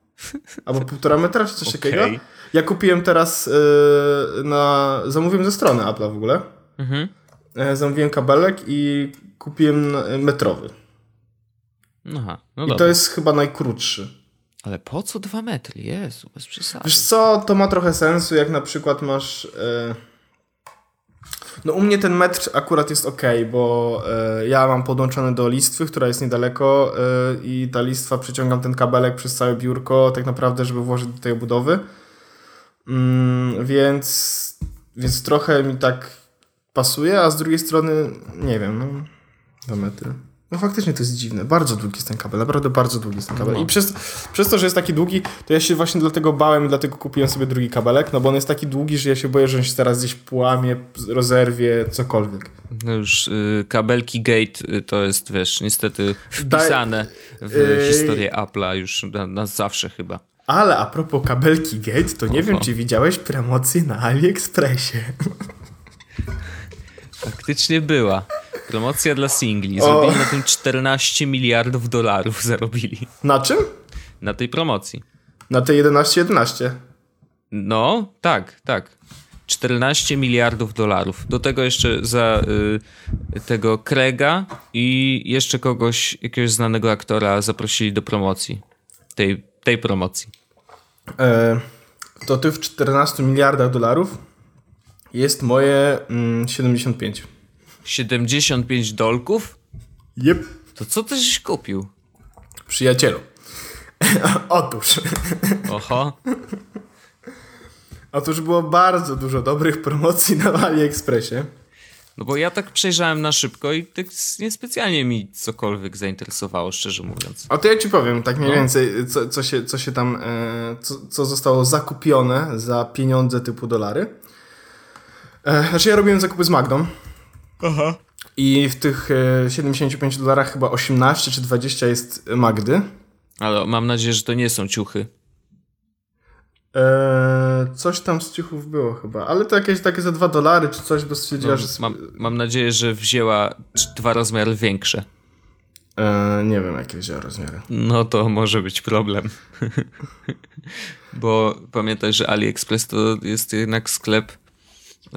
Speaker 2: <laughs> Albo półtora metra, czy coś
Speaker 1: Okej.
Speaker 2: takiego. Ja kupiłem teraz e, na, zamówiłem ze strony Apple'a w ogóle.
Speaker 1: mhm.
Speaker 2: E, zamówiłem kabelek i kupiłem e, metrowy.
Speaker 1: Aha, no
Speaker 2: I
Speaker 1: dobra.
Speaker 2: to jest chyba najkrótszy.
Speaker 1: Ale po co dwa metry? Jezu, bez przesady.
Speaker 2: Wiesz co, to ma trochę sensu, jak na przykład masz... E... No u mnie ten metr akurat jest ok, bo e, ja mam podłączony do listwy, która jest niedaleko e, i ta listwa przyciągam ten kabelek przez całe biurko, tak naprawdę, żeby włożyć do tej obudowy. Mm, więc, więc trochę mi tak pasuje, a z drugiej strony, nie wiem, no, dwa metry. No faktycznie to jest dziwne. Bardzo długi jest ten kabel, naprawdę bardzo długi jest ten kabel. I przez, przez to, że jest taki długi, to ja się właśnie dlatego bałem i dlatego kupiłem sobie drugi kabelek, no bo on jest taki długi, że ja się boję, że on się teraz gdzieś połamie, rozerwie, cokolwiek.
Speaker 1: No już y, kabelki Gate y, to jest, wiesz, niestety
Speaker 2: Daj-
Speaker 1: wpisane w
Speaker 2: Ej.
Speaker 1: historię Apple'a już na, na zawsze chyba.
Speaker 2: Ale a propos kabelki Gate, to nie wiem, czy widziałeś promocję na AliExpressie. <laughs>
Speaker 1: Faktycznie była. Promocja dla singli. Zrobili na tym 14 miliardów dolarów <laughs> zarobili.
Speaker 2: Na czym?
Speaker 1: Na tej promocji.
Speaker 2: Na te 11.11.
Speaker 1: No, tak, tak. 14 miliardów dolarów. Do tego jeszcze za y, tego Krega i jeszcze kogoś, jakiegoś znanego aktora zaprosili do promocji. Tej, tej promocji.
Speaker 2: E, to ty w 14 miliardach dolarów jest moje mm, 75.
Speaker 1: 75 dolków?
Speaker 2: Jep.
Speaker 1: To co ty żeś kupił?
Speaker 2: Przyjacielu. <laughs> Otóż.
Speaker 1: Oho. <laughs>
Speaker 2: Otóż było bardzo dużo dobrych promocji na AliExpressie.
Speaker 1: No bo ja tak przejrzałem na szybko i tak niespecjalnie mi cokolwiek zainteresowało, szczerze mówiąc.
Speaker 2: A to ja ci powiem tak mniej
Speaker 1: No.
Speaker 2: więcej, co, co, się, co się tam, e, co, co zostało zakupione za pieniądze typu dolary. E, znaczy ja robiłem zakupy z Magdą.
Speaker 1: Aha.
Speaker 2: I w tych e, 75 dolarach chyba 18 czy 20 jest Magdy.
Speaker 1: Ale mam nadzieję, że to nie są ciuchy.
Speaker 2: E, coś tam z ciuchów było chyba, ale to jakieś takie za 2 dolary czy coś, bo stwierdziła,
Speaker 1: No,
Speaker 2: że...
Speaker 1: mam, mam nadzieję, że wzięła dwa rozmiary większe.
Speaker 2: E, nie wiem jakie wzięła rozmiary.
Speaker 1: No to może być problem. <laughs> Bo pamiętaj, że AliExpress to jest jednak sklep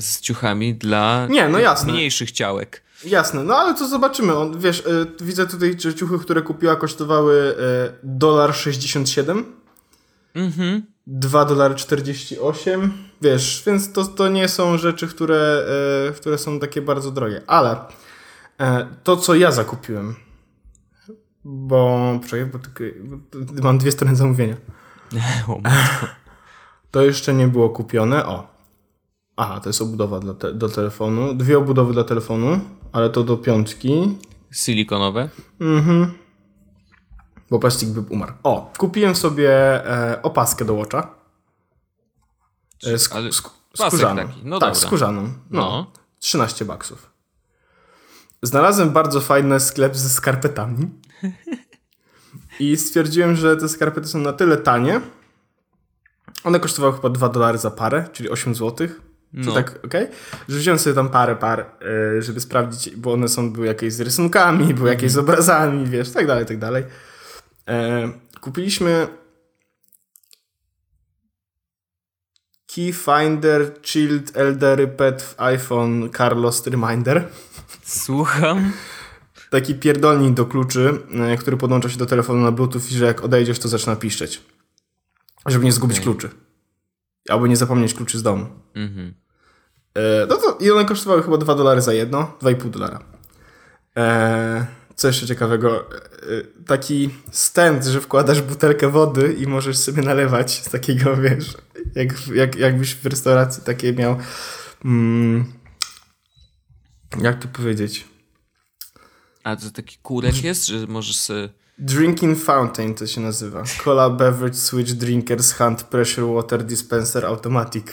Speaker 1: z ciuchami dla
Speaker 2: Nie, no jasne.
Speaker 1: mniejszych ciałek.
Speaker 2: Jasne, no ale to zobaczymy. On, wiesz, e, widzę tutaj, że ciuchy, które kupiła kosztowały e, dolar 67.
Speaker 1: Mhm.
Speaker 2: 2 dolary 48, wiesz, więc to, to nie są rzeczy, które, e, które są takie bardzo drogie, ale e, to, co ja zakupiłem, bo, poczekaj, bo, bo mam dwie strony zamówienia, <laughs> to jeszcze nie było kupione, o, aha, to jest obudowa dla te, do telefonu, dwie obudowy dla telefonu, ale to do piątki,
Speaker 1: Silikonowe.
Speaker 2: mhm, bo plastik by umarł. O, kupiłem sobie e, opaskę do Watcha. E, sk-
Speaker 1: Ale
Speaker 2: sk- skórzaną.
Speaker 1: taki, no
Speaker 2: tak,
Speaker 1: dobra.
Speaker 2: skórzaną. No.
Speaker 1: No.
Speaker 2: 13 baksów. Znalazłem bardzo fajny sklep ze skarpetami. I stwierdziłem, że te skarpety są na tyle tanie. One kosztowały chyba 2 dolary za parę, czyli 8 zł.
Speaker 1: No.
Speaker 2: tak, okej? Że wziąłem sobie tam parę par, e, żeby sprawdzić, bo one są, były jakieś z rysunkami, były jakieś z obrazami, wiesz, tak dalej, tak dalej. E, kupiliśmy Keyfinder Chilled Eldery Pet iPhone Carlos Reminder.
Speaker 1: Słucham.
Speaker 2: Taki pierdolnik do kluczy, e, który podłącza się do telefonu na Bluetooth i że jak odejdziesz, to zaczyna piszczeć. Żeby nie zgubić
Speaker 1: Okej.
Speaker 2: kluczy. Albo nie zapomnieć kluczy z domu.
Speaker 1: Mhm.
Speaker 2: E, no to, I one kosztowały chyba 2 dolary za jedno, 2,5 dolara. E, co jeszcze ciekawego? E, taki stand, że wkładasz butelkę wody i możesz sobie nalewać z takiego, <laughs> wiesz, jak, jak, jakbyś w restauracji takie miał. Mm, jak to powiedzieć?
Speaker 1: A to taki kurek jest, że możesz sobie...
Speaker 2: Drinking Fountain to się nazywa. Cola Beverage Switch Drinkers Hand Pressure Water Dispenser Automatic.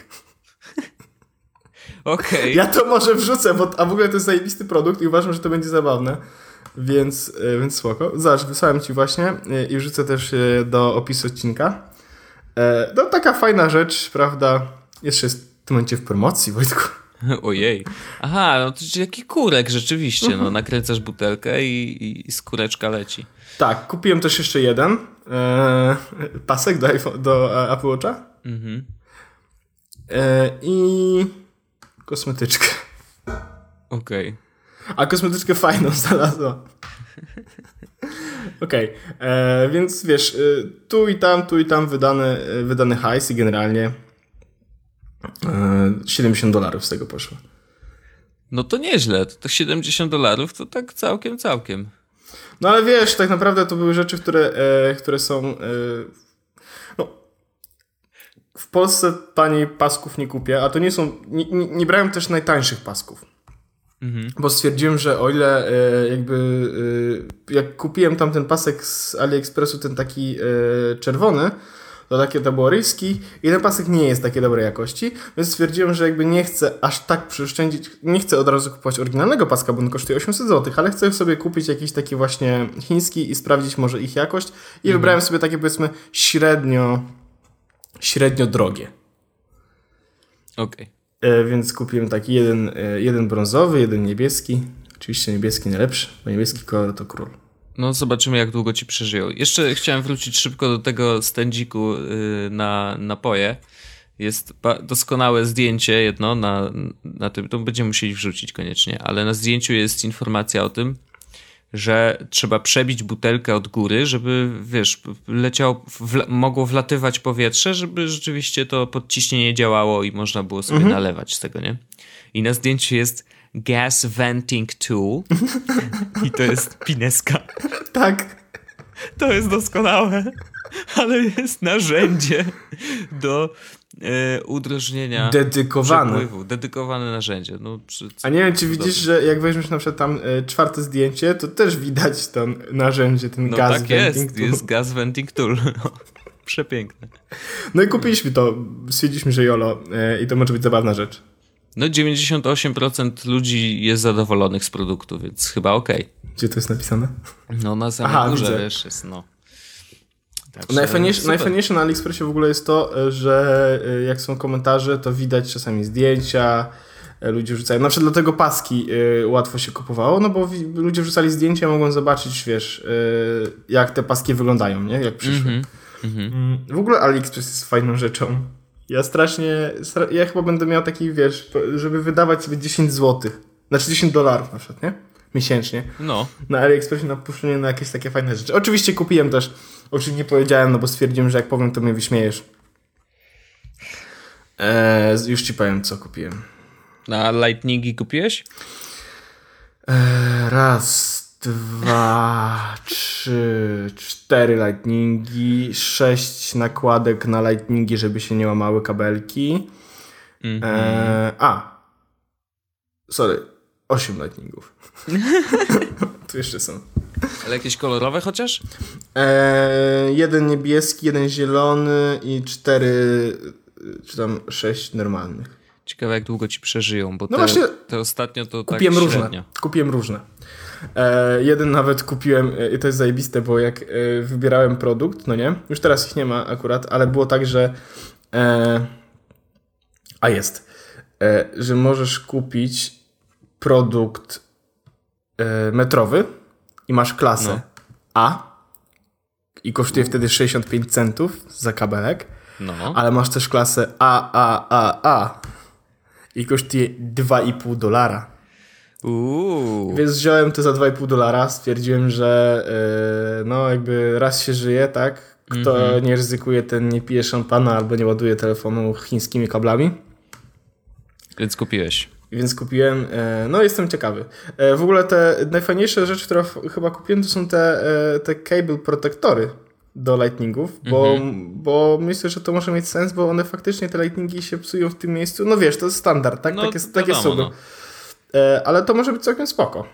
Speaker 1: Okej.
Speaker 2: Ja to może wrzucę, bo, a w ogóle to jest zajebisty produkt i uważam, że to będzie zabawne. Więc, e, więc spoko. Zobacz, wysłałem ci właśnie e, i wrzucę też e, do opisu odcinka. No taka fajna rzecz, prawda? Jeszcze jest w tym momencie w promocji, Wojtku. <laughs>
Speaker 1: Ojej. Aha, no to jaki kurek rzeczywiście. No, nakręcasz butelkę i, i, i skóreczka leci.
Speaker 2: Tak, kupiłem też jeszcze jeden e, pasek do, iPhone, do Apple Watcha
Speaker 1: Mhm.
Speaker 2: e, i kosmetyczkę.
Speaker 1: Okej.
Speaker 2: A kosmetyczkę fajną <laughs> znalazła. Okej, e, więc wiesz, e, tu i tam, tu i tam wydany, e, wydany hajs i generalnie e, 70 dolarów z tego poszło.
Speaker 1: No to nieźle. To, to 70 dolarów to tak całkiem, całkiem.
Speaker 2: No ale wiesz, tak naprawdę to były rzeczy, które, e, które są. E, Polsce taniej pasków nie kupię, a to nie są. Nie, nie, brałem też najtańszych pasków.
Speaker 1: Mhm.
Speaker 2: Bo stwierdziłem, że o ile e, jakby e, jak kupiłem tam ten pasek z AliExpressu, ten taki e, czerwony, to takie to było ryski i ten pasek nie jest takiej dobrej jakości, więc stwierdziłem, że jakby nie chcę aż tak przyszczędzić, nie chcę od razu kupować oryginalnego paska, bo on kosztuje 800 zł, ale chcę sobie kupić jakiś taki właśnie chiński i sprawdzić może ich jakość i wybrałem sobie takie powiedzmy średnio średnio drogie.
Speaker 1: Okej.
Speaker 2: E, więc kupiłem taki jeden, e, jeden brązowy, jeden niebieski. Oczywiście niebieski najlepszy, bo niebieski kolor to król.
Speaker 1: No zobaczymy, jak długo ci przeżyją. Jeszcze chciałem wrócić szybko do tego stędziku yy, na napoje. jest doskonałe zdjęcie jedno na, na tym, to będziemy musieli wrzucić koniecznie, ale na zdjęciu jest informacja o tym, że trzeba przebić butelkę od góry, żeby, wiesz, leciał, wla, mogło wlatywać powietrze, żeby rzeczywiście to podciśnienie działało i można było sobie mhm. nalewać z tego, nie? I na zdjęciu jest gas venting tool i to jest pineska.
Speaker 2: Tak.
Speaker 1: To jest doskonałe, ale jest narzędzie do e, udrożnienia
Speaker 2: dedykowane.
Speaker 1: przepływu. Dedykowane narzędzie. No,
Speaker 2: A nie wiem, czy widzisz, że jak weźmiesz na przykład tam e, czwarte zdjęcie, to też widać to narzędzie, ten
Speaker 1: no
Speaker 2: gaz
Speaker 1: tak venting jest, tool. jest gas venting tool. <laughs> Przepiękne.
Speaker 2: No i kupiliśmy to, stwierdziliśmy, że jolo e, i to może być zabawna rzecz.
Speaker 1: No 98% ludzi jest zadowolonych z produktu, więc chyba okej. Okay.
Speaker 2: Gdzie to jest napisane?
Speaker 1: No na samej Aha, górze, widzę. wiesz, jest no.
Speaker 2: Także najfajniejsze, najfajniejsze na AliExpressie w ogóle jest to, że e, jak są komentarze, to widać czasami zdjęcia, e, ludzie wrzucają. Na przykład dlatego paski y, łatwo się kupowało, no bo ludzie wrzucali zdjęcia, mogą zobaczyć, wiesz, y, jak te paski wyglądają, nie? Jak przyszły. Mm -hmm. W ogóle AliExpress jest fajną rzeczą. Ja strasznie, ja chyba będę miał taki, wiesz, żeby wydawać sobie 10 zł, znaczy 10 dolarów na przykład, nie? Miesięcznie.
Speaker 1: No.
Speaker 2: Na AliExpressie na puszczenie na jakieś takie fajne rzeczy. Oczywiście kupiłem też, oczywiście nie powiedziałem, no bo stwierdziłem, że jak powiem, to mnie wyśmiejesz. Eee, już ci powiem, co kupiłem.
Speaker 1: Na Lightningi kupiłeś?
Speaker 2: Eee, raz, dwa, trzy, cztery lightningi, sześć nakładek na lightningi, żeby się nie łamały kabelki. Mm -hmm. e, a, sorry, osiem lightningów. <laughs> tu jeszcze są.
Speaker 1: Ale jakieś kolorowe chociaż?
Speaker 2: E, jeden niebieski, jeden zielony i cztery, czy tam sześć normalnych.
Speaker 1: Ciekawe jak długo ci przeżyją, bo no te, właśnie, te ostatnio to
Speaker 2: kupiłem
Speaker 1: tak
Speaker 2: różne. Kupiłem różne. E, jeden nawet kupiłem e, i to jest zajebiste, bo jak e, wybierałem produkt, no nie, już teraz ich nie ma akurat, ale było tak, że e, a jest, e, że możesz kupić produkt e, metrowy i masz klasę no. A i kosztuje wtedy 65 centów za kabelek, no. ale masz też klasę AAAA i kosztuje 2,5 dolara.
Speaker 1: Uuu.
Speaker 2: Więc wziąłem to za 2,5 dolara. Stwierdziłem, że yy, no jakby raz się żyje, tak? Kto mm -hmm. nie ryzykuje, ten nie pije szampana albo nie ładuje telefonu chińskimi kablami.
Speaker 1: Więc kupiłeś.
Speaker 2: Więc kupiłem, e, no jestem ciekawy. E, w ogóle te najfajniejsze rzeczy, które chyba kupiłem, to są te, e, te cable protektory do lightningów, bo, -hmm. bo myślę, że to może mieć sens, bo one faktycznie te lightningi się psują w tym miejscu. No wiesz, to jest standard, tak?
Speaker 1: No,
Speaker 2: takie, takie są. No. Ale to może być całkiem spoko.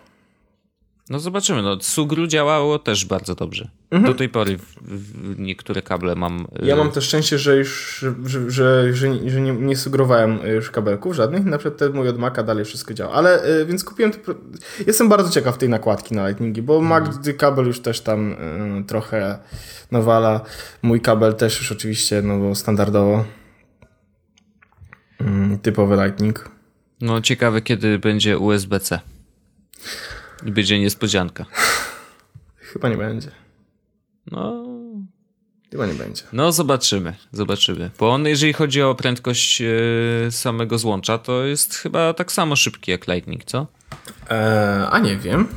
Speaker 1: No zobaczymy. No, Sugru działało też bardzo dobrze. Mhm. Do tej pory w, w niektóre kable mam.
Speaker 2: Ja mam też szczęście, że już że, że, że, że nie, nie, sugerowałem już kabelków żadnych. Na przykład ten mój od Maca dalej wszystko działa. Ale e, więc kupiłem. To, jestem bardzo ciekaw tej nakładki na Lightningi, bo mhm. Mac kabel już też tam y, trochę nawala. Mój kabel też już oczywiście no bo standardowo. Y, typowy Lightning.
Speaker 1: No ciekawe kiedy będzie USB-C. I będzie niespodzianka.
Speaker 2: Chyba nie będzie.
Speaker 1: No.
Speaker 2: Chyba nie będzie.
Speaker 1: No zobaczymy, zobaczymy. Bo on, jeżeli chodzi o prędkość yy, samego złącza, to jest chyba tak samo szybki jak Lightning, co?
Speaker 2: Eee, a nie wiem.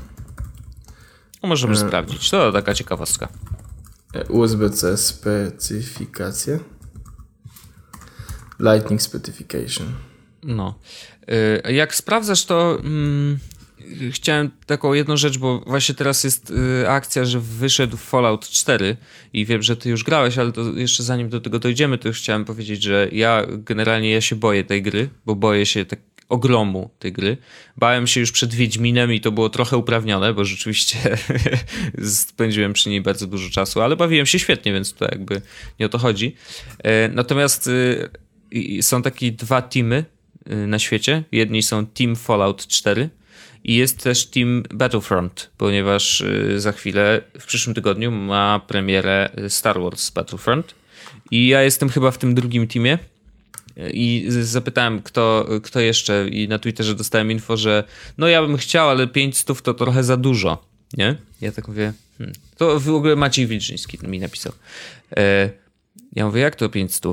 Speaker 1: No, możemy eee. sprawdzić. To taka ciekawostka.
Speaker 2: E, USB-C specyfikacje. Lightning Specification.
Speaker 1: No. Jak sprawdzasz to, hmm, chciałem taką jedną rzecz, bo właśnie teraz jest y, akcja, że wyszedł Fallout 4 i wiem, że ty już grałeś, ale to jeszcze zanim do tego dojdziemy, to już chciałem powiedzieć, że ja generalnie ja się boję tej gry, bo boję się tak ogromu tej gry. Bałem się już przed Wiedźminem i to było trochę uprawnione, bo rzeczywiście <laughs> spędziłem przy niej bardzo dużo czasu, ale bawiłem się świetnie, więc to jakby nie o to chodzi. E, natomiast są takie dwa teamy Y, na świecie. Jedni są Team Fallout 4 i jest też Team Battlefront, ponieważ y, za chwilę, w przyszłym tygodniu ma premierę Star Wars Battlefront i ja jestem chyba w tym drugim teamie. I zapytałem, kto, kto jeszcze, i na Twitterze dostałem info, że no ja bym chciał, ale 500 to trochę za dużo. Nie? Ja tak mówię, hmm. to w ogóle Maciej Wilczyński mi napisał. E, ja mówię, jak to 500?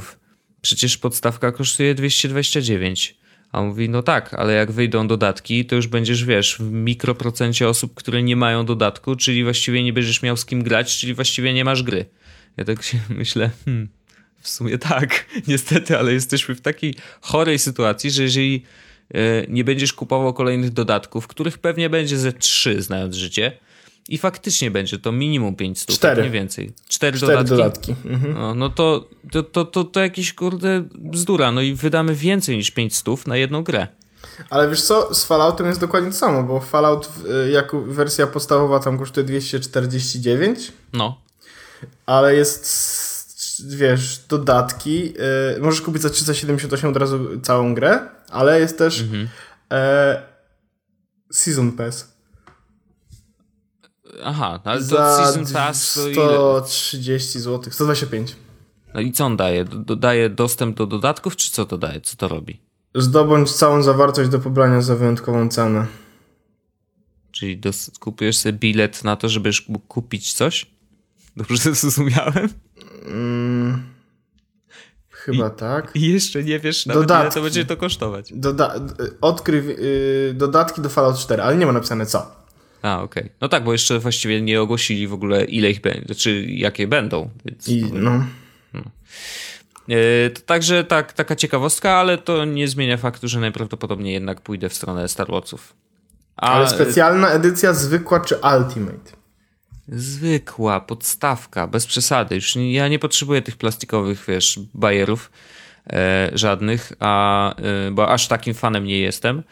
Speaker 1: przecież podstawka kosztuje 229. A on mówi, no tak, ale jak wyjdą dodatki, to już będziesz, wiesz, w mikroprocencie osób, które nie mają dodatku, czyli właściwie nie będziesz miał z kim grać, czyli właściwie nie masz gry. Ja tak się <laughs> myślę, hmm, w sumie tak, <laughs> niestety, ale jesteśmy w takiej chorej sytuacji, że jeżeli e, nie będziesz kupował kolejnych dodatków, których pewnie będzie ze trzy, znając życie, i faktycznie będzie to minimum 5 stów,
Speaker 2: Cztery.
Speaker 1: nie więcej. Cztery,
Speaker 2: Cztery
Speaker 1: dodatki.
Speaker 2: dodatki. Mhm.
Speaker 1: No, no to, to, to, to, to jakiś kurde bzdura. No i wydamy więcej niż 5 stów na jedną grę.
Speaker 2: Ale wiesz co, z Falloutem jest dokładnie to samo, bo Fallout y, jako wersja podstawowa tam kosztuje 249,
Speaker 1: No.
Speaker 2: ale jest, wiesz, dodatki. y, możesz kupić za 378 od razu całą grę, ale jest też e, Season Pass.
Speaker 1: Aha, no ale to
Speaker 2: za
Speaker 1: Season Pass to ile?
Speaker 2: 130 zł, 125.
Speaker 1: No i co on daje? Do- Dodaje dostęp do dodatków, czy co to daje? Co to robi?
Speaker 2: Zdobądź całą zawartość do pobrania za wyjątkową cenę.
Speaker 1: Czyli dos- kupujesz sobie bilet na to, żebyś mógł kupić coś? Dobrze <laughs> zrozumiałem?
Speaker 2: Mm, chyba tak.
Speaker 1: I jeszcze nie wiesz nawet ile
Speaker 2: Dodatki.
Speaker 1: to będzie to kosztować.
Speaker 2: Doda- d- odkryj y, dodatki do Fallout 4, ale nie ma napisane co.
Speaker 1: A, okej. No tak, bo jeszcze właściwie nie ogłosili w ogóle ile ich będzie, czy jakie będą. Więc...
Speaker 2: I no.
Speaker 1: E, To także tak, taka ciekawostka, ale to nie zmienia faktu, że najprawdopodobniej jednak pójdę w stronę Star Warsów. A
Speaker 2: Ale specjalna edycja zwykła czy Ultimate?
Speaker 1: zwykła podstawka, bez przesady. Już nie, ja nie potrzebuję tych plastikowych, wiesz, bajerów e, żadnych, a, e, bo aż takim fanem nie jestem.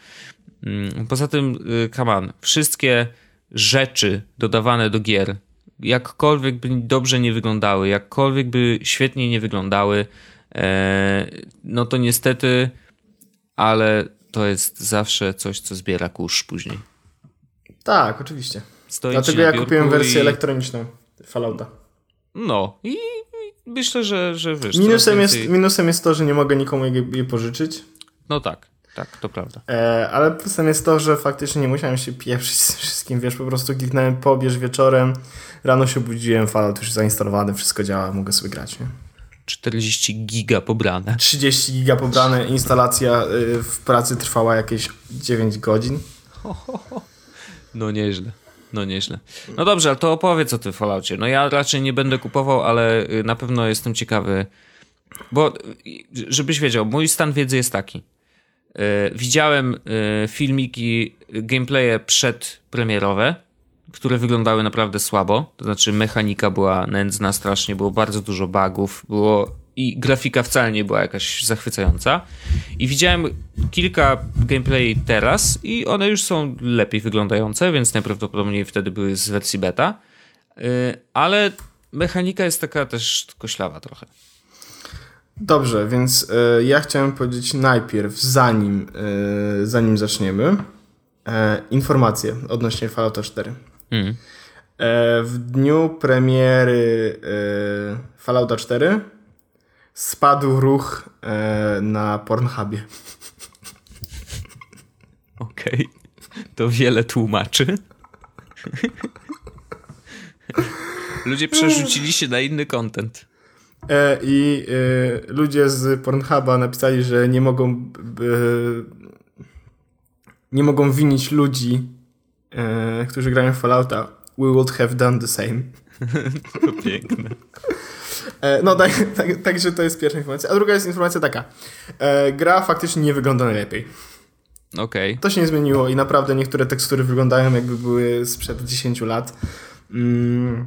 Speaker 1: Mm, Poza tym, e, come on, wszystkie rzeczy dodawane do gier, jakkolwiek by dobrze nie wyglądały, jakkolwiek by świetnie nie wyglądały, e, no to niestety, ale to jest zawsze coś, co zbiera kurz później.
Speaker 2: Tak, oczywiście.
Speaker 1: Stoi
Speaker 2: Dlatego ja kupiłem wersję
Speaker 1: i-
Speaker 2: elektroniczną Fallouta.
Speaker 1: No i, myślę, że, że wiesz.
Speaker 2: Minusem
Speaker 1: coraz
Speaker 2: jest,
Speaker 1: więcej-
Speaker 2: minusem jest to, że nie mogę nikomu jej, jej pożyczyć.
Speaker 1: No tak, tak, to prawda.
Speaker 2: E, ale plusem jest to, że faktycznie nie musiałem się pieprzyć z wszystkim, wiesz, po prostu kliknąłem pobierz wieczorem, rano się obudziłem, Fallout już zainstalowany, wszystko działa, mogę sobie grać, nie?
Speaker 1: 40 giga pobrane.
Speaker 2: 30 giga pobrane, instalacja y, w pracy trwała jakieś 9 godzin.
Speaker 1: No nieźle. No nieźle. No dobrze, ale to opowiedz o tym Falloutie. No ja raczej nie będę kupował, ale y, na pewno jestem ciekawy. Bo y, żebyś wiedział, mój stan wiedzy jest taki. Y, Widziałem y, filmiki, y, gameplaye przedpremierowe, które wyglądały naprawdę słabo. To znaczy mechanika była nędzna strasznie, było bardzo dużo bugów, było i grafika wcale nie była jakaś zachwycająca. I widziałem kilka gameplay teraz i one już są lepiej wyglądające, więc najprawdopodobniej wtedy były z wersji beta. Ale mechanika jest taka też koślawa trochę.
Speaker 2: Dobrze, więc e, ja chciałem powiedzieć najpierw, zanim, e, zanim zaczniemy, e, informacje odnośnie Fallouta 4.
Speaker 1: Mm.
Speaker 2: W dniu premiery e, Fallouta 4 spadł ruch na Pornhubie. <laughs>
Speaker 1: Okej. To wiele tłumaczy. <laughs> Ludzie przerzucili się na inny content.
Speaker 2: E, I e, ludzie z Pornhuba napisali, że nie mogą b- nie mogą winić ludzi, e, którzy grają w Fallouta. We would have done the same. <laughs>
Speaker 1: To piękne.
Speaker 2: E, no, tak, tak, także to jest pierwsza informacja. A druga jest informacja taka. E, gra faktycznie nie wygląda najlepiej.
Speaker 1: Okej.
Speaker 2: To się nie zmieniło i naprawdę niektóre tekstury wyglądają jakby były sprzed 10 lat. Mm.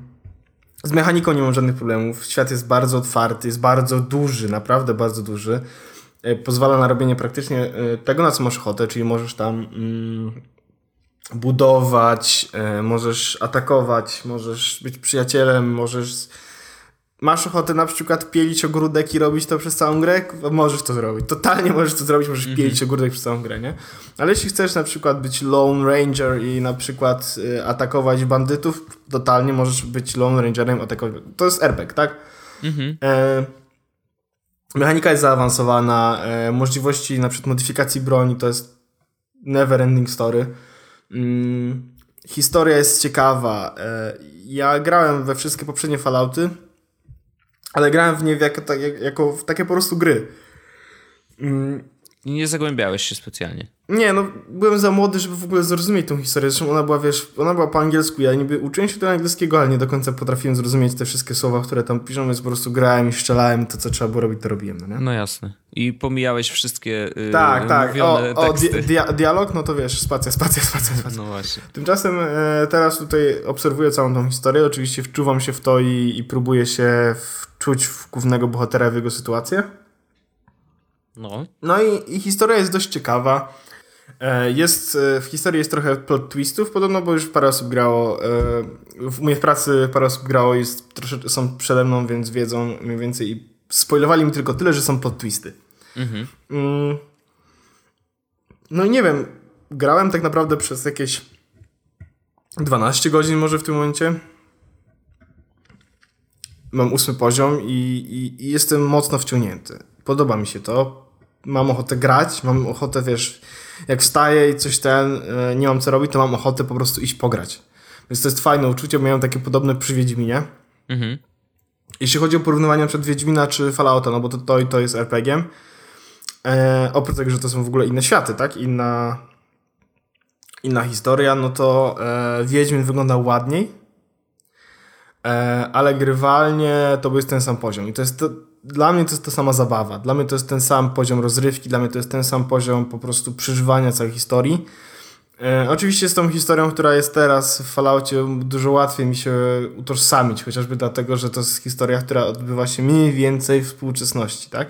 Speaker 2: Z mechaniką nie mam żadnych problemów. Świat jest bardzo otwarty, jest bardzo duży, naprawdę bardzo duży. E, Pozwala na robienie praktycznie e, tego, na co masz ochotę, czyli możesz tam mm, budować, e, możesz atakować, możesz być przyjacielem, możesz masz ochotę na przykład pielić ogródek i robić to przez całą grę, możesz to zrobić. Totalnie możesz to zrobić, możesz pielić ogródek przez całą grę, nie? Ale jeśli chcesz na przykład być Lone Ranger i na przykład y, atakować bandytów, totalnie możesz być Lone Rangerem, atakować. To jest RPG, tak?
Speaker 1: Mhm.
Speaker 2: E, mechanika jest zaawansowana, e, możliwości na przykład modyfikacji broni to jest never ending story. Mm, historia jest ciekawa. E, ja grałem we wszystkie poprzednie Fallouty. Ale grałem w nie jako, tak, jako w takie po prostu gry.
Speaker 1: Nie zagłębiałeś się specjalnie.
Speaker 2: nie, no byłem za młody, żeby w ogóle zrozumieć tą historię. Zresztą ona była, wiesz, ona była po angielsku. Ja niby uczyłem się tego angielskiego, ale nie do końca potrafiłem zrozumieć te wszystkie słowa, które tam piszą, więc po prostu grałem i strzelałem to, co trzeba było robić, to robiłem, no nie?
Speaker 1: No jasne. I pomijałeś wszystkie yy,
Speaker 2: tak, tak. O, o di dia dialog, no to wiesz, spacja, spacja, spacja, spacja.
Speaker 1: No właśnie.
Speaker 2: Tymczasem e, teraz tutaj obserwuję całą tą historię. Oczywiście wczuwam się w to i, i próbuję się wczuć w głównego bohatera w jego sytuację.
Speaker 1: No.
Speaker 2: No i, i historia jest dość ciekawa. E, Jest, e, w historii jest trochę plot twistów, podobno, bo już parę osób grało. e, W mojej pracy parę osób grało, troszeczkę, są przede mną, więc wiedzą mniej więcej. I spoilowali mi tylko tyle, że są plot twisty.
Speaker 1: Mhm.
Speaker 2: Mm. No i nie wiem, grałem tak naprawdę przez jakieś 12 godzin może w tym momencie. Mam ósmy poziom i, i, i jestem mocno wciągnięty. Podoba mi się to. Mam ochotę grać, mam ochotę, wiesz, jak wstaję i coś ten, e, nie mam co robić, to mam ochotę po prostu iść pograć. Więc to jest fajne uczucie, miałem takie podobne przy Wiedźminie.
Speaker 1: Mhm.
Speaker 2: Jeśli chodzi o porównywanie przed Wiedźmina czy Fallouta, no bo to, to, to jest RPG. E, oprócz tego, że to są w ogóle inne światy, tak? Inna, inna historia, no to e, Wiedźmin wygląda ładniej, e, ale grywalnie to jest ten sam poziom. I to jest to, dla mnie to jest ta sama zabawa. Dla mnie to jest ten sam poziom rozrywki, dla mnie to jest ten sam poziom po prostu przeżywania całej historii. E, oczywiście z tą historią, która jest teraz w Falloutie, dużo łatwiej mi się utożsamić, chociażby dlatego, że to jest historia, która odbywa się mniej więcej w współczesności, tak?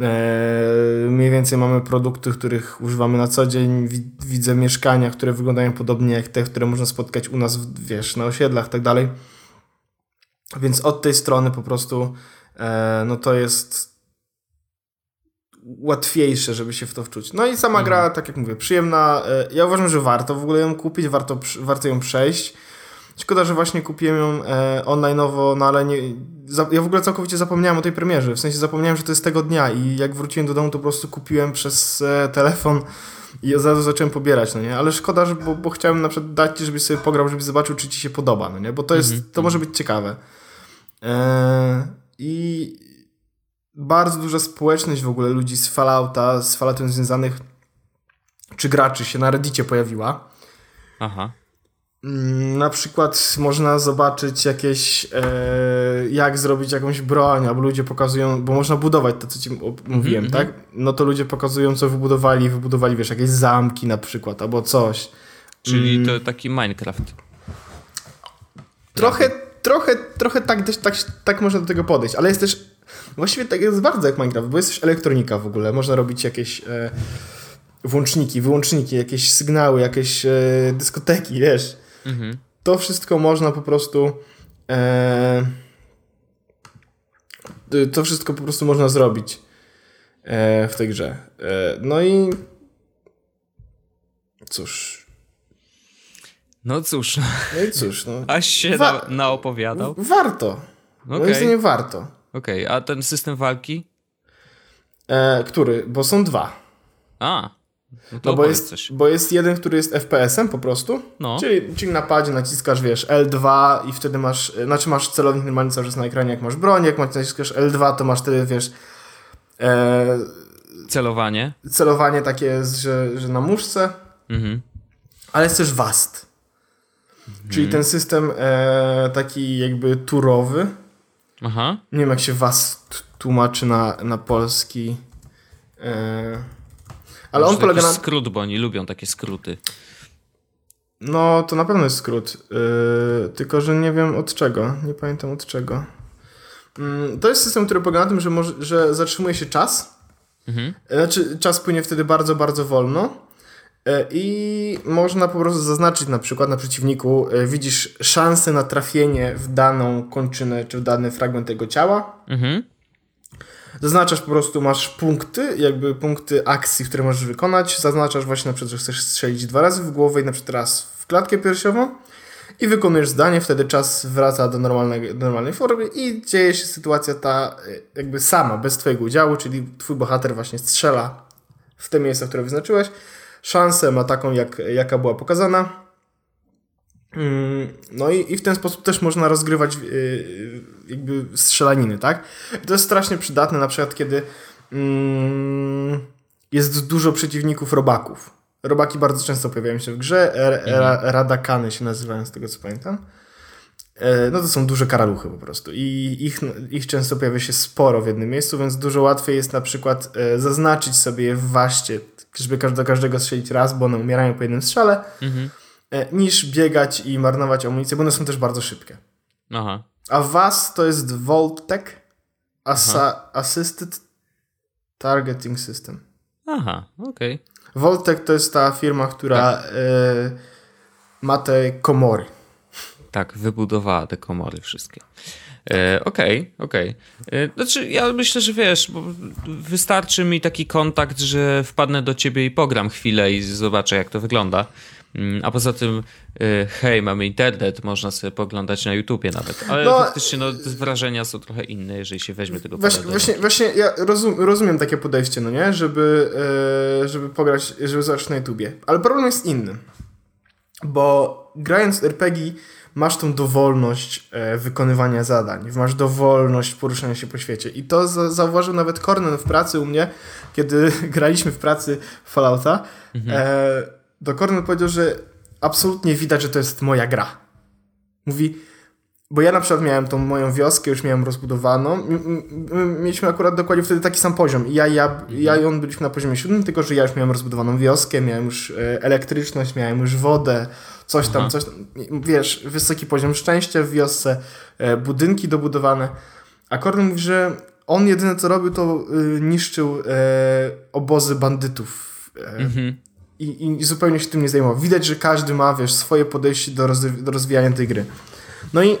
Speaker 2: E, mniej więcej mamy produkty, których używamy na co dzień. Wi- widzę mieszkania, które wyglądają podobnie jak te, które można spotkać u nas, wiesz, na osiedlach i tak dalej. Więc od tej strony po prostu no to jest łatwiejsze, żeby się w to wczuć. No i sama gra, tak jak mówię, przyjemna. E, ja uważam, że warto w ogóle ją kupić, warto, warto ją przejść. Szkoda, że właśnie kupiłem ją e, online'owo, no ale nie, za, ja w ogóle całkowicie zapomniałem o tej premierze. W sensie zapomniałem, że to jest tego dnia i jak wróciłem do domu, to po prostu kupiłem przez e, telefon i od razu zacząłem pobierać, no nie? Ale szkoda, że, bo, bo chciałem na przykład dać ci, żebyś sobie pograł, żebyś zobaczył, czy ci się podoba, no nie? Bo to jest, to może być ciekawe. E, I bardzo duża społeczność w ogóle ludzi z Fallouta, z Falloutem związanych, czy graczy się na Reddicie pojawiła.
Speaker 1: Aha.
Speaker 2: Mm, Na przykład można zobaczyć jakieś, e, jak zrobić jakąś broń, albo ludzie pokazują, bo można budować to, co ci op- mówiłem,
Speaker 1: mhm.
Speaker 2: tak? No to ludzie pokazują, co wybudowali, wybudowali, wiesz, jakieś zamki na przykład, albo coś.
Speaker 1: Czyli
Speaker 2: Mm.
Speaker 1: to taki Minecraft.
Speaker 2: Trochę, trochę, trochę tak, też, tak, tak można do tego podejść, ale jest też, właściwie tak jest bardzo jak Minecraft, bo jest też elektronika w ogóle, można robić jakieś e, włączniki, wyłączniki, jakieś sygnały, jakieś e, dyskoteki, wiesz.
Speaker 1: Mhm.
Speaker 2: to wszystko można po prostu. E, to wszystko po prostu można zrobić e, w tej grze. E, no i. Cóż.
Speaker 1: No cóż,
Speaker 2: No i cóż. No, <laughs>
Speaker 1: aś się
Speaker 2: Wa-
Speaker 1: na, naopowiadał.
Speaker 2: warto. Moim
Speaker 1: Okej,
Speaker 2: zdaniem warto.
Speaker 1: okej. A ten system walki?
Speaker 2: E, który? Bo są dwa.
Speaker 1: A, no
Speaker 2: No bo jest,
Speaker 1: coś.
Speaker 2: bo jest jeden, który jest FPS-em po prostu.
Speaker 1: No.
Speaker 2: Czyli, czyli na padzie naciskasz, wiesz, L2 i wtedy masz, e, znaczy masz celownik normalnie cały czas na ekranie, jak masz broń, jak naciskasz L2, to masz wtedy, wiesz, e,
Speaker 1: Celowanie.
Speaker 2: celowanie takie jest, że, że na muszce,
Speaker 1: Mhm.
Speaker 2: ale jest też Czyli ten system e, taki jakby turowy.
Speaker 1: Aha.
Speaker 2: Nie wiem, jak się WAST tłumaczy na, na polski. E, ale on polega na...
Speaker 1: skrót, bo oni lubią takie skróty.
Speaker 2: No, to na pewno jest skrót. Yy, tylko, że nie wiem od czego. Nie pamiętam od czego. Mm, to jest system, który polega na tym, że, może, że zatrzymuje się czas.
Speaker 1: Mhm.
Speaker 2: Znaczy, czas płynie wtedy bardzo, bardzo wolno. Yy, I można po prostu zaznaczyć na przykład na przeciwniku, yy, widzisz szansę na trafienie w daną kończynę czy w dany fragment tego ciała.
Speaker 1: Mhm.
Speaker 2: Zaznaczasz po prostu, masz punkty, jakby punkty akcji, które możesz wykonać. Zaznaczasz właśnie na przykład, że chcesz strzelić dwa razy w głowę i na przykład raz w klatkę piersiową i wykonujesz zdanie, wtedy czas wraca do, normalnego, do normalnej formy i dzieje się sytuacja ta y, jakby sama, bez twojego udziału, czyli twój bohater właśnie strzela w te miejsca, które wyznaczyłeś. Szansę ma taką, jak, jaka była pokazana. Mm, No i, i w ten sposób też można rozgrywać yy, jakby strzelaniny, tak? I to jest strasznie przydatne na przykład, kiedy mm, jest dużo przeciwników robaków. Robaki bardzo często pojawiają się w grze, e, e, radakany się nazywają z tego co pamiętam. E, no to są duże karaluchy po prostu i ich, ich często pojawia się sporo w jednym miejscu, więc dużo łatwiej jest na przykład e, zaznaczyć sobie je w waście, żeby do każdego strzelić raz, bo one umierają po jednym strzale,
Speaker 1: Mhm.
Speaker 2: e, niż biegać i marnować amunicję, bo one są też bardzo szybkie.
Speaker 1: Aha.
Speaker 2: A was to jest Voltec Assa Assisted Targeting System.
Speaker 1: Aha, okej.
Speaker 2: Voltec to jest ta firma, która e, ma te komory.
Speaker 1: Tak, wybudowała te komory wszystkie. E, Okej, okej. E, Znaczy, ja myślę, że wiesz, bo wystarczy mi taki kontakt, że wpadnę do ciebie i pogram chwilę i zobaczę, jak to wygląda. Mm, A poza tym, e, hej, mamy internet, można sobie poglądać na YouTubie nawet. Ale
Speaker 2: No,
Speaker 1: faktycznie no, wrażenia są trochę inne, jeżeli się weźmie tego
Speaker 2: Właśnie, właśnie, właśnie ja rozum, rozumiem takie podejście, no nie? Żeby, żeby pograć, żeby zobaczyć na YouTubie. Ale problem jest inny. Bo grając w RPG masz tą dowolność e, wykonywania zadań. Masz dowolność poruszania się po świecie. I to za, zauważył nawet Kornen w pracy u mnie, kiedy <laughs> graliśmy w pracy Fallouta. E, to Kornen powiedział, że absolutnie widać, że to jest moja gra. Mówi, bo ja na przykład miałem tą moją wioskę, już miałem rozbudowaną. Mieliśmy akurat dokładnie wtedy taki sam poziom. I ja, ja, ja i on byliśmy na poziomie siódmym, tylko że ja już miałem rozbudowaną wioskę, miałem już e, elektryczność, miałem już wodę, coś tam,
Speaker 1: Aha.
Speaker 2: coś tam. Wiesz, wysoki poziom szczęścia w wiosce, e, budynki dobudowane. A Korn mówi, że on jedyne co robił, to y, niszczył e, obozy bandytów. E,
Speaker 1: Mhm.
Speaker 2: i, i zupełnie się tym nie zajmował. Widać, że każdy ma, wiesz, swoje podejście do, rozwi- do rozwijania tej gry. No i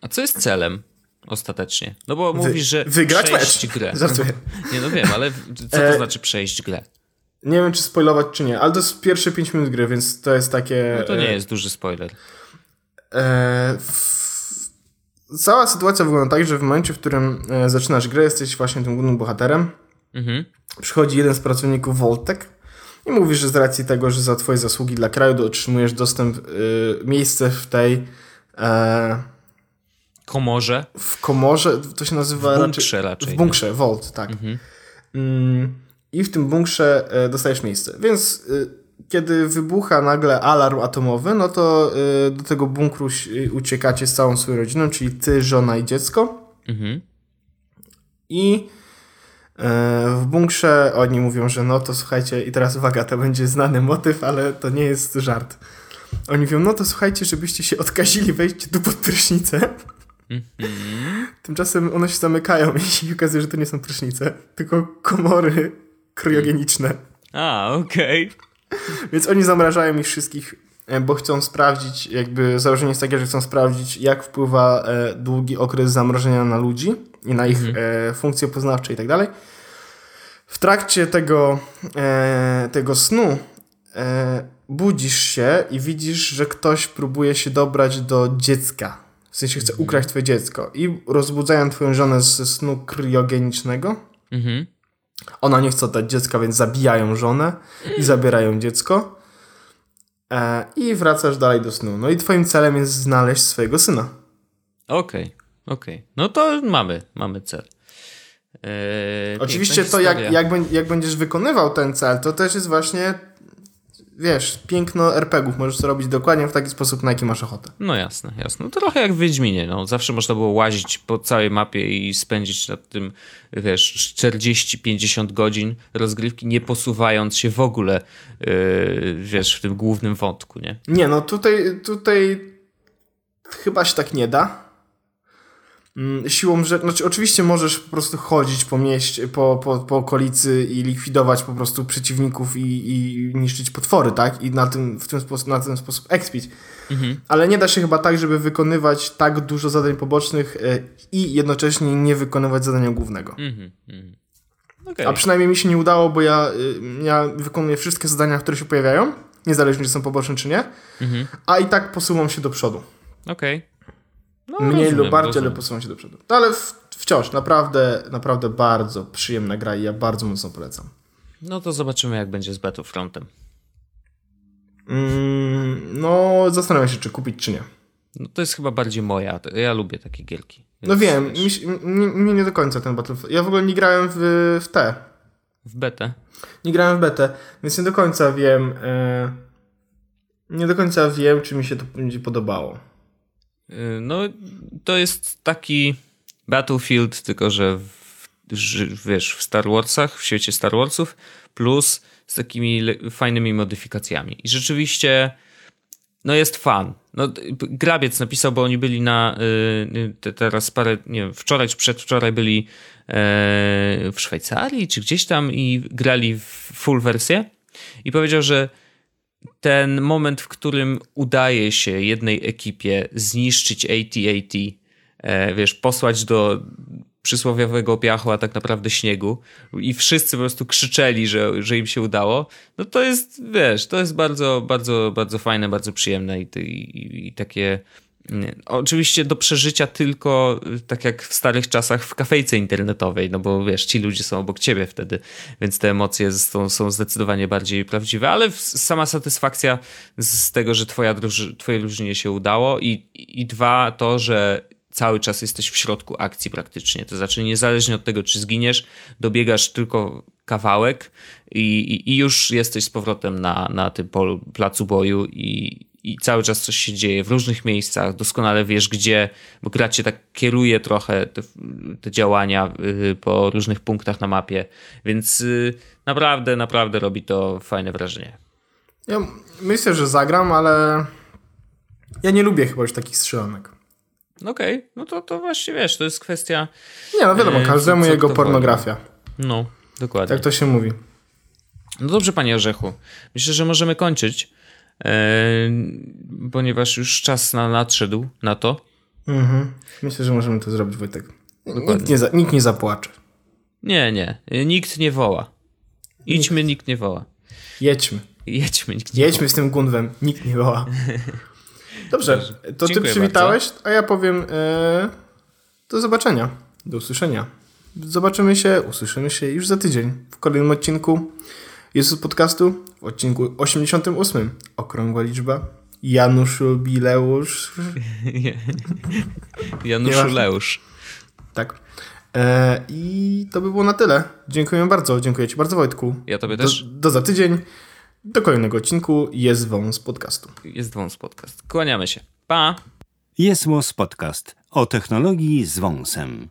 Speaker 1: A co jest celem ostatecznie? No bo
Speaker 2: Wy-
Speaker 1: mówisz, że
Speaker 2: wygrać
Speaker 1: przejść
Speaker 2: mecz.
Speaker 1: grę. <laughs>
Speaker 2: Żartuję.
Speaker 1: Nie no wiem, ale co to znaczy przejść grę?
Speaker 2: Nie wiem, czy spoilować, czy nie, ale to jest pierwsze 5 minut gry, więc to jest takie...
Speaker 1: No to nie
Speaker 2: e,
Speaker 1: jest duży spoiler.
Speaker 2: E, w... Cała sytuacja wygląda tak, że w momencie, w którym e, zaczynasz grę, jesteś właśnie tym głównym bohaterem,
Speaker 1: Mhm.
Speaker 2: przychodzi jeden z pracowników Voltec i mówi, że z racji tego, że za twoje zasługi dla kraju otrzymujesz dostęp, e, miejsce w tej...
Speaker 1: Komorze?
Speaker 2: w komorze, to się nazywa
Speaker 1: W bunkrze raczej,
Speaker 2: W
Speaker 1: nie?
Speaker 2: bunkrze, Vault, tak. Mm, I w tym bunkrze e, dostajesz miejsce. Więc e, kiedy wybucha nagle alarm atomowy, no to e, do tego bunkru uciekacie z całą swoją rodziną, czyli ty, żona i dziecko.
Speaker 1: Mhm.
Speaker 2: I w bunkrze oni mówią, że no to słuchajcie, i teraz uwaga, to będzie znany motyw, ale to nie jest żart. Oni mówią, no to słuchajcie, żebyście się odkazili, wejdźcie tu pod prysznicę. Tymczasem one się zamykają i się okazuje, że to nie są prysznice, tylko komory kryogeniczne.
Speaker 1: A, okej.
Speaker 2: Więc oni zamrażają ich wszystkich, e, bo chcą sprawdzić, jakby założenie jest takie, że chcą sprawdzić, jak wpływa e, długi okres zamrożenia na ludzi i na ich e, funkcje poznawcze i tak dalej. W trakcie tego, tego snu budzisz się i widzisz, że ktoś próbuje się dobrać do dziecka. W sensie chce ukraść twoje dziecko. I rozbudzają twoją żonę ze snu kryogenicznego.
Speaker 1: Mhm.
Speaker 2: Ona nie chce oddać dziecka, więc zabijają żonę i zabierają dziecko. E, I wracasz dalej do snu. No i twoim celem jest znaleźć swojego syna.
Speaker 1: Okej, okej. No to mamy, mamy cel. Eee,
Speaker 2: Oczywiście to, jak, jak, jak będziesz wykonywał ten cel, to też jest właśnie, wiesz, piękno RPGów. Możesz to robić dokładnie w taki sposób, na jaki masz ochotę.
Speaker 1: No jasne, jasne. No trochę jak w Wiedźminie, no. Zawsze można było łazić po całej mapie i spędzić nad tym, wiesz, 40-50 godzin rozgrywki, nie posuwając się w ogóle, yy, wiesz, w tym głównym wątku, nie?
Speaker 2: Nie, no tutaj, tutaj chyba się tak nie da. Mm, Siłą rzeczy, znaczy oczywiście możesz po prostu chodzić po mieście, po, po, po okolicy i likwidować po prostu przeciwników i, i niszczyć potwory, tak? I na, tym, w tym sposób, na ten sposób expić. Ale nie da się chyba tak, żeby wykonywać tak dużo zadań pobocznych e, i jednocześnie nie wykonywać zadania głównego.
Speaker 1: Mhm, mhm. Okej.
Speaker 2: A przynajmniej mi się nie udało, bo ja, y, ja wykonuję wszystkie zadania, które się pojawiają, niezależnie czy są poboczne czy nie,
Speaker 1: Mhm.
Speaker 2: a i tak posuwam się do przodu.
Speaker 1: Okej. No,
Speaker 2: Mniej
Speaker 1: rozumiem,
Speaker 2: lub bardziej,
Speaker 1: rozumiem.
Speaker 2: ale posuwam się do przodu. No, ale w, wciąż, naprawdę, naprawdę bardzo przyjemna gra i ja bardzo mocno polecam.
Speaker 1: No to zobaczymy, jak będzie z Battlefrontem.
Speaker 2: Mm, no, zastanawiam się, czy kupić, czy nie.
Speaker 1: No to jest chyba bardziej moja. Ja lubię takie gierki.
Speaker 2: No wiem, mi, mi nie do końca ten Battlefield. Ja w ogóle nie grałem w, w te.
Speaker 1: W betę.
Speaker 2: Nie grałem w betę, więc nie do końca wiem. E, nie do końca wiem, czy mi się to będzie podobało.
Speaker 1: Y, No, to jest taki Battlefield, tylko że w, wiesz, w Star Warsach, w świecie Star Warsów, plus z takimi fajnymi modyfikacjami. I rzeczywiście, no jest fan. No, Grabiec napisał, bo oni byli na y, te, teraz parę, nie wiem, wczoraj czy przedwczoraj byli e, w Szwajcarii, czy gdzieś tam i grali w full wersję i powiedział, że ten moment, w którym udaje się jednej ekipie zniszczyć AT-AT, e, wiesz, posłać do przysłowiowego piachu, a tak naprawdę śniegu i wszyscy po prostu krzyczeli, że, że im się udało, no to jest, wiesz, to jest bardzo, bardzo, bardzo fajne, bardzo przyjemne i, i, i takie nie. Oczywiście do przeżycia tylko y, tak jak w starych czasach w kafejce internetowej, no bo wiesz, ci ludzie są obok ciebie wtedy, więc te emocje są, są zdecydowanie bardziej prawdziwe, ale sama satysfakcja z tego, że twoja druży, twojej drużynie się udało i, i dwa, to, że cały czas jesteś w środku akcji praktycznie, to znaczy niezależnie od tego, czy zginiesz, dobiegasz tylko kawałek i, i, i już jesteś z powrotem na, na tym polu, placu boju i, i cały czas coś się dzieje w różnych miejscach, doskonale wiesz gdzie, bo gra cię tak kieruje trochę te, te działania y, po różnych punktach na mapie, więc y, naprawdę, naprawdę robi to fajne wrażenie.
Speaker 2: Ja myślę, że zagram, ale ja nie lubię chyba już takich strzelanek.
Speaker 1: Okej, no to, to właśnie wiesz, to jest kwestia,
Speaker 2: Nie, no wiadomo,
Speaker 1: E,
Speaker 2: każdemu
Speaker 1: co-
Speaker 2: jego pornografia.
Speaker 1: no dokładnie.
Speaker 2: Tak to się mówi.
Speaker 1: No dobrze, panie Orzechu. Myślę, że możemy kończyć, ponieważ już czas na, nadszedł na to.
Speaker 2: Mhm. Myślę, że możemy to zrobić, Wojtek.
Speaker 1: Dokładnie.
Speaker 2: Nikt nie, za, nikt nie zapłacze.
Speaker 1: Nie, nie, nikt nie woła. Idźmy, nikt, nie woła.
Speaker 2: Jedźmy.
Speaker 1: Jedźmy, nikt nie
Speaker 2: Jedźmy z tym gunwem. Nikt nie woła. <laughs> Dobrze, to ty
Speaker 1: Dziękuję
Speaker 2: przywitałeś, a ja powiem e, do zobaczenia. Do usłyszenia. Zobaczymy się, usłyszymy się już za tydzień w kolejnym odcinku Jezus Podcastu, w odcinku 88. Okrągła liczba. Janusz Bileusz. <laughs>
Speaker 1: Januszu. Leusz.
Speaker 2: Tak. E, I to by było na tyle. Dziękuję bardzo. Dziękuję Ci bardzo, Wojtku.
Speaker 1: Ja tobie
Speaker 2: Do,
Speaker 1: też.
Speaker 2: do za tydzień. Do kolejnego odcinku Jest Wąs Podcastu.
Speaker 1: Jest wąs podcast. Kłaniamy się. Pa!
Speaker 3: Jest Podcast o technologii z wąsem.